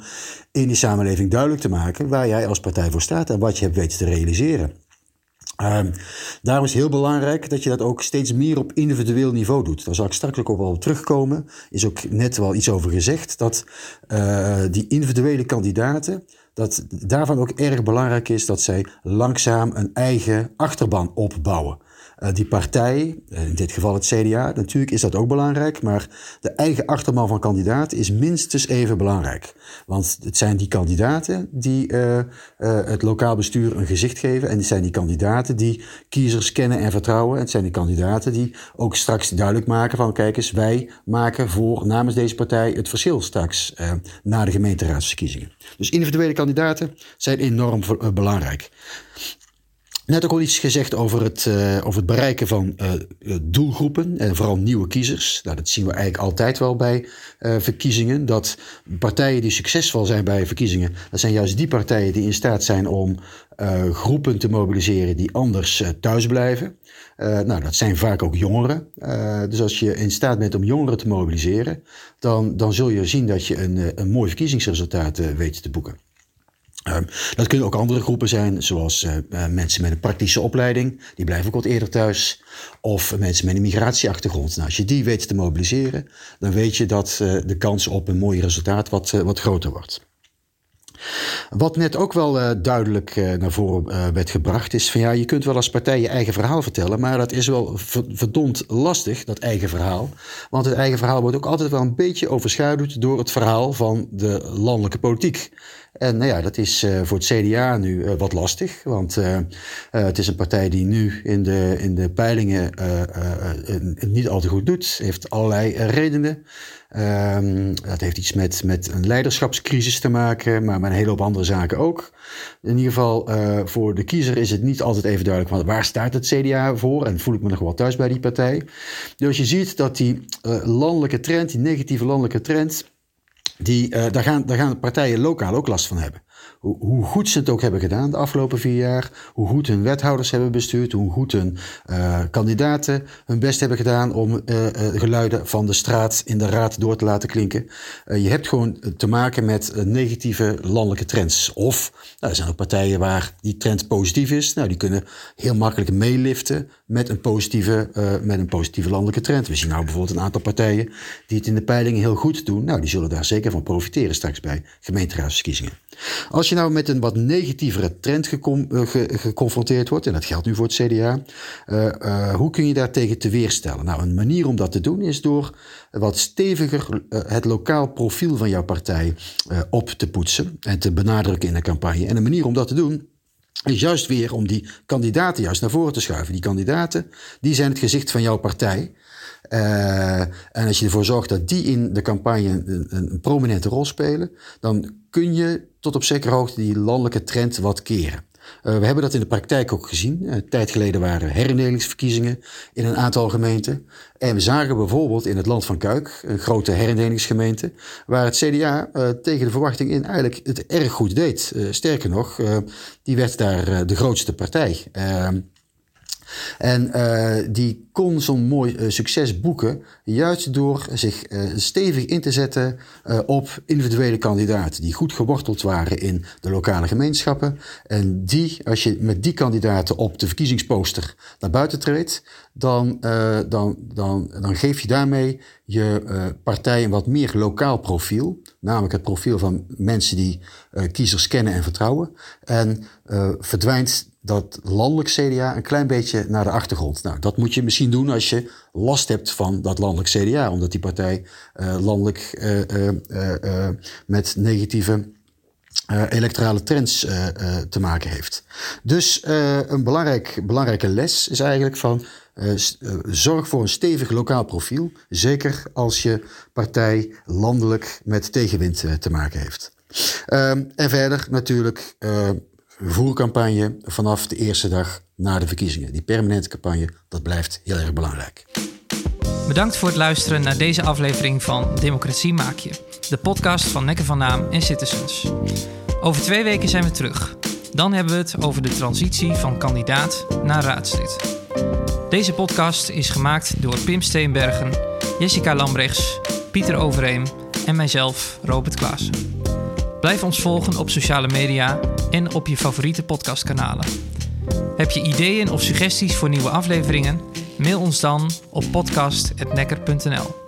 [SPEAKER 4] in die samenleving duidelijk te maken waar jij als partij voor staat en wat je hebt weten te realiseren. Um, daarom is heel belangrijk dat je dat ook steeds meer op individueel niveau doet. Daar zal ik straks ook wel op terugkomen. Is ook net wel iets over gezegd. Dat die individuele kandidaten, dat daarvan ook erg belangrijk is dat zij langzaam een eigen achterban opbouwen. Uh, die partij, uh, in dit geval het CDA, natuurlijk is dat ook belangrijk, maar de eigen achterman van kandidaat is minstens even belangrijk. Want het zijn die kandidaten die uh, het lokaal bestuur een gezicht geven en het zijn die kandidaten die kiezers kennen en vertrouwen. En het zijn die kandidaten die ook straks duidelijk maken van kijk eens, wij maken voor namens deze partij het verschil straks na de gemeenteraadsverkiezingen. Dus individuele kandidaten zijn enorm belangrijk. Net ook al iets gezegd over het, uh, over het bereiken van uh, doelgroepen en vooral nieuwe kiezers. Nou, dat zien we eigenlijk altijd wel bij verkiezingen. Dat partijen die succesvol zijn bij verkiezingen, dat zijn juist die partijen die in staat zijn om groepen te mobiliseren die anders thuis blijven. nou, dat zijn vaak ook jongeren. dus als je in staat bent om jongeren te mobiliseren, dan, dan zul je zien dat je een, een mooi verkiezingsresultaat weet te boeken. Uh, dat kunnen ook andere groepen zijn, zoals uh, mensen met een praktische opleiding, die blijven ook wat eerder thuis. Of mensen met een migratieachtergrond. Nou, als je die weet te mobiliseren, dan weet je dat uh, de kans op een mooi resultaat wat, wat groter wordt. Wat net ook wel duidelijk naar voren werd gebracht, is van ja, je kunt wel als partij je eigen verhaal vertellen, maar dat is wel verdomd lastig, dat eigen verhaal. Want het eigen verhaal wordt ook altijd wel een beetje overschaduwd door het verhaal van de landelijke politiek. En nou ja, dat is uh, voor het CDA nu uh, wat lastig. Want uh, het is een partij die nu in de, in de peilingen het niet al te goed doet. Heeft allerlei redenen. Um, dat heeft iets met, met een leiderschapscrisis te maken, maar met een hele hoop andere zaken ook. In ieder geval, voor de kiezer is het niet altijd even duidelijk waar staat het CDA voor. En voel ik me nog wel thuis bij die partij. Dus je ziet dat die landelijke trend, die negatieve landelijke trend die, uh, daar, gaan, daar gaan partijen lokaal ook last van hebben. Hoe, goed ze het ook hebben gedaan de afgelopen vier jaar, hoe goed hun wethouders hebben bestuurd, hoe goed hun uh, kandidaten hun best hebben gedaan om uh, geluiden van de straat in de raad door te laten klinken. je hebt gewoon te maken met negatieve landelijke trends. Of nou, er zijn ook partijen waar die trend positief is. Nou, die kunnen heel makkelijk meeliften met een positieve, met een positieve landelijke trend. We zien nou bijvoorbeeld een aantal partijen die het in de peilingen heel goed doen. Nou, die zullen daar zeker van profiteren straks bij gemeenteraadsverkiezingen. Als je nou met een wat negatievere trend eh, geconfronteerd wordt, en dat geldt nu voor het CDA, uh, uh, hoe kun je daartegen te weerstellen? Nou, een manier om dat te doen is door wat steviger het lokaal profiel van jouw partij op te poetsen en te benadrukken in de campagne. En een manier om dat te doen is juist weer om die kandidaten juist naar voren te schuiven. Die kandidaten, die zijn het gezicht van jouw partij. En als je ervoor zorgt dat die in de campagne een, een, prominente rol spelen, dan kun je tot op zekere hoogte die landelijke trend wat keren. Uh, we hebben dat in de praktijk ook gezien. Uh, een tijd geleden waren herindelingsverkiezingen in een aantal gemeenten. En we zagen bijvoorbeeld in het Land van Kuik, een grote herindelingsgemeente, waar het CDA uh, tegen de verwachting in eigenlijk het erg goed deed. sterker nog, die werd daar de grootste partij. En uh, die kon zo'n mooi uh, succes boeken, juist door zich uh, stevig in te zetten op individuele kandidaten die goed geworteld waren in de lokale gemeenschappen. En die, als je met die kandidaten op de verkiezingsposter naar buiten treedt, dan, dan, dan, dan geef je daarmee je partij een wat meer lokaal profiel. Namelijk het profiel van mensen die kiezers kennen en vertrouwen. En verdwijnt dat landelijk CDA een klein beetje naar de achtergrond. Nou, dat moet je misschien doen als je last hebt van dat landelijk CDA, omdat die partij uh, landelijk uh, uh, met negatieve electorale trends te maken heeft. Dus een belangrijk, belangrijke les is eigenlijk van zorg voor een stevig lokaal profiel, zeker als je partij landelijk met tegenwind te maken heeft. Ehm, en verder natuurlijk voercampagne vanaf de eerste dag na de verkiezingen. Die permanente campagne, dat blijft heel erg belangrijk.
[SPEAKER 1] Bedankt voor het luisteren naar deze aflevering van Democratie Maak Je, de podcast van Nekken van Naam en Citizens. Over twee weken zijn we terug. Dan hebben we het over de transitie van kandidaat naar raadslid. Deze podcast is gemaakt door Pim Steenbergen, Jessica Lambrechts, Pieter Overeem en mijzelf, Robert Klaassen. Blijf ons volgen op sociale media en op je favoriete podcastkanalen. Heb je ideeën of suggesties voor nieuwe afleveringen? Mail ons dan op podcast.nekker.nl.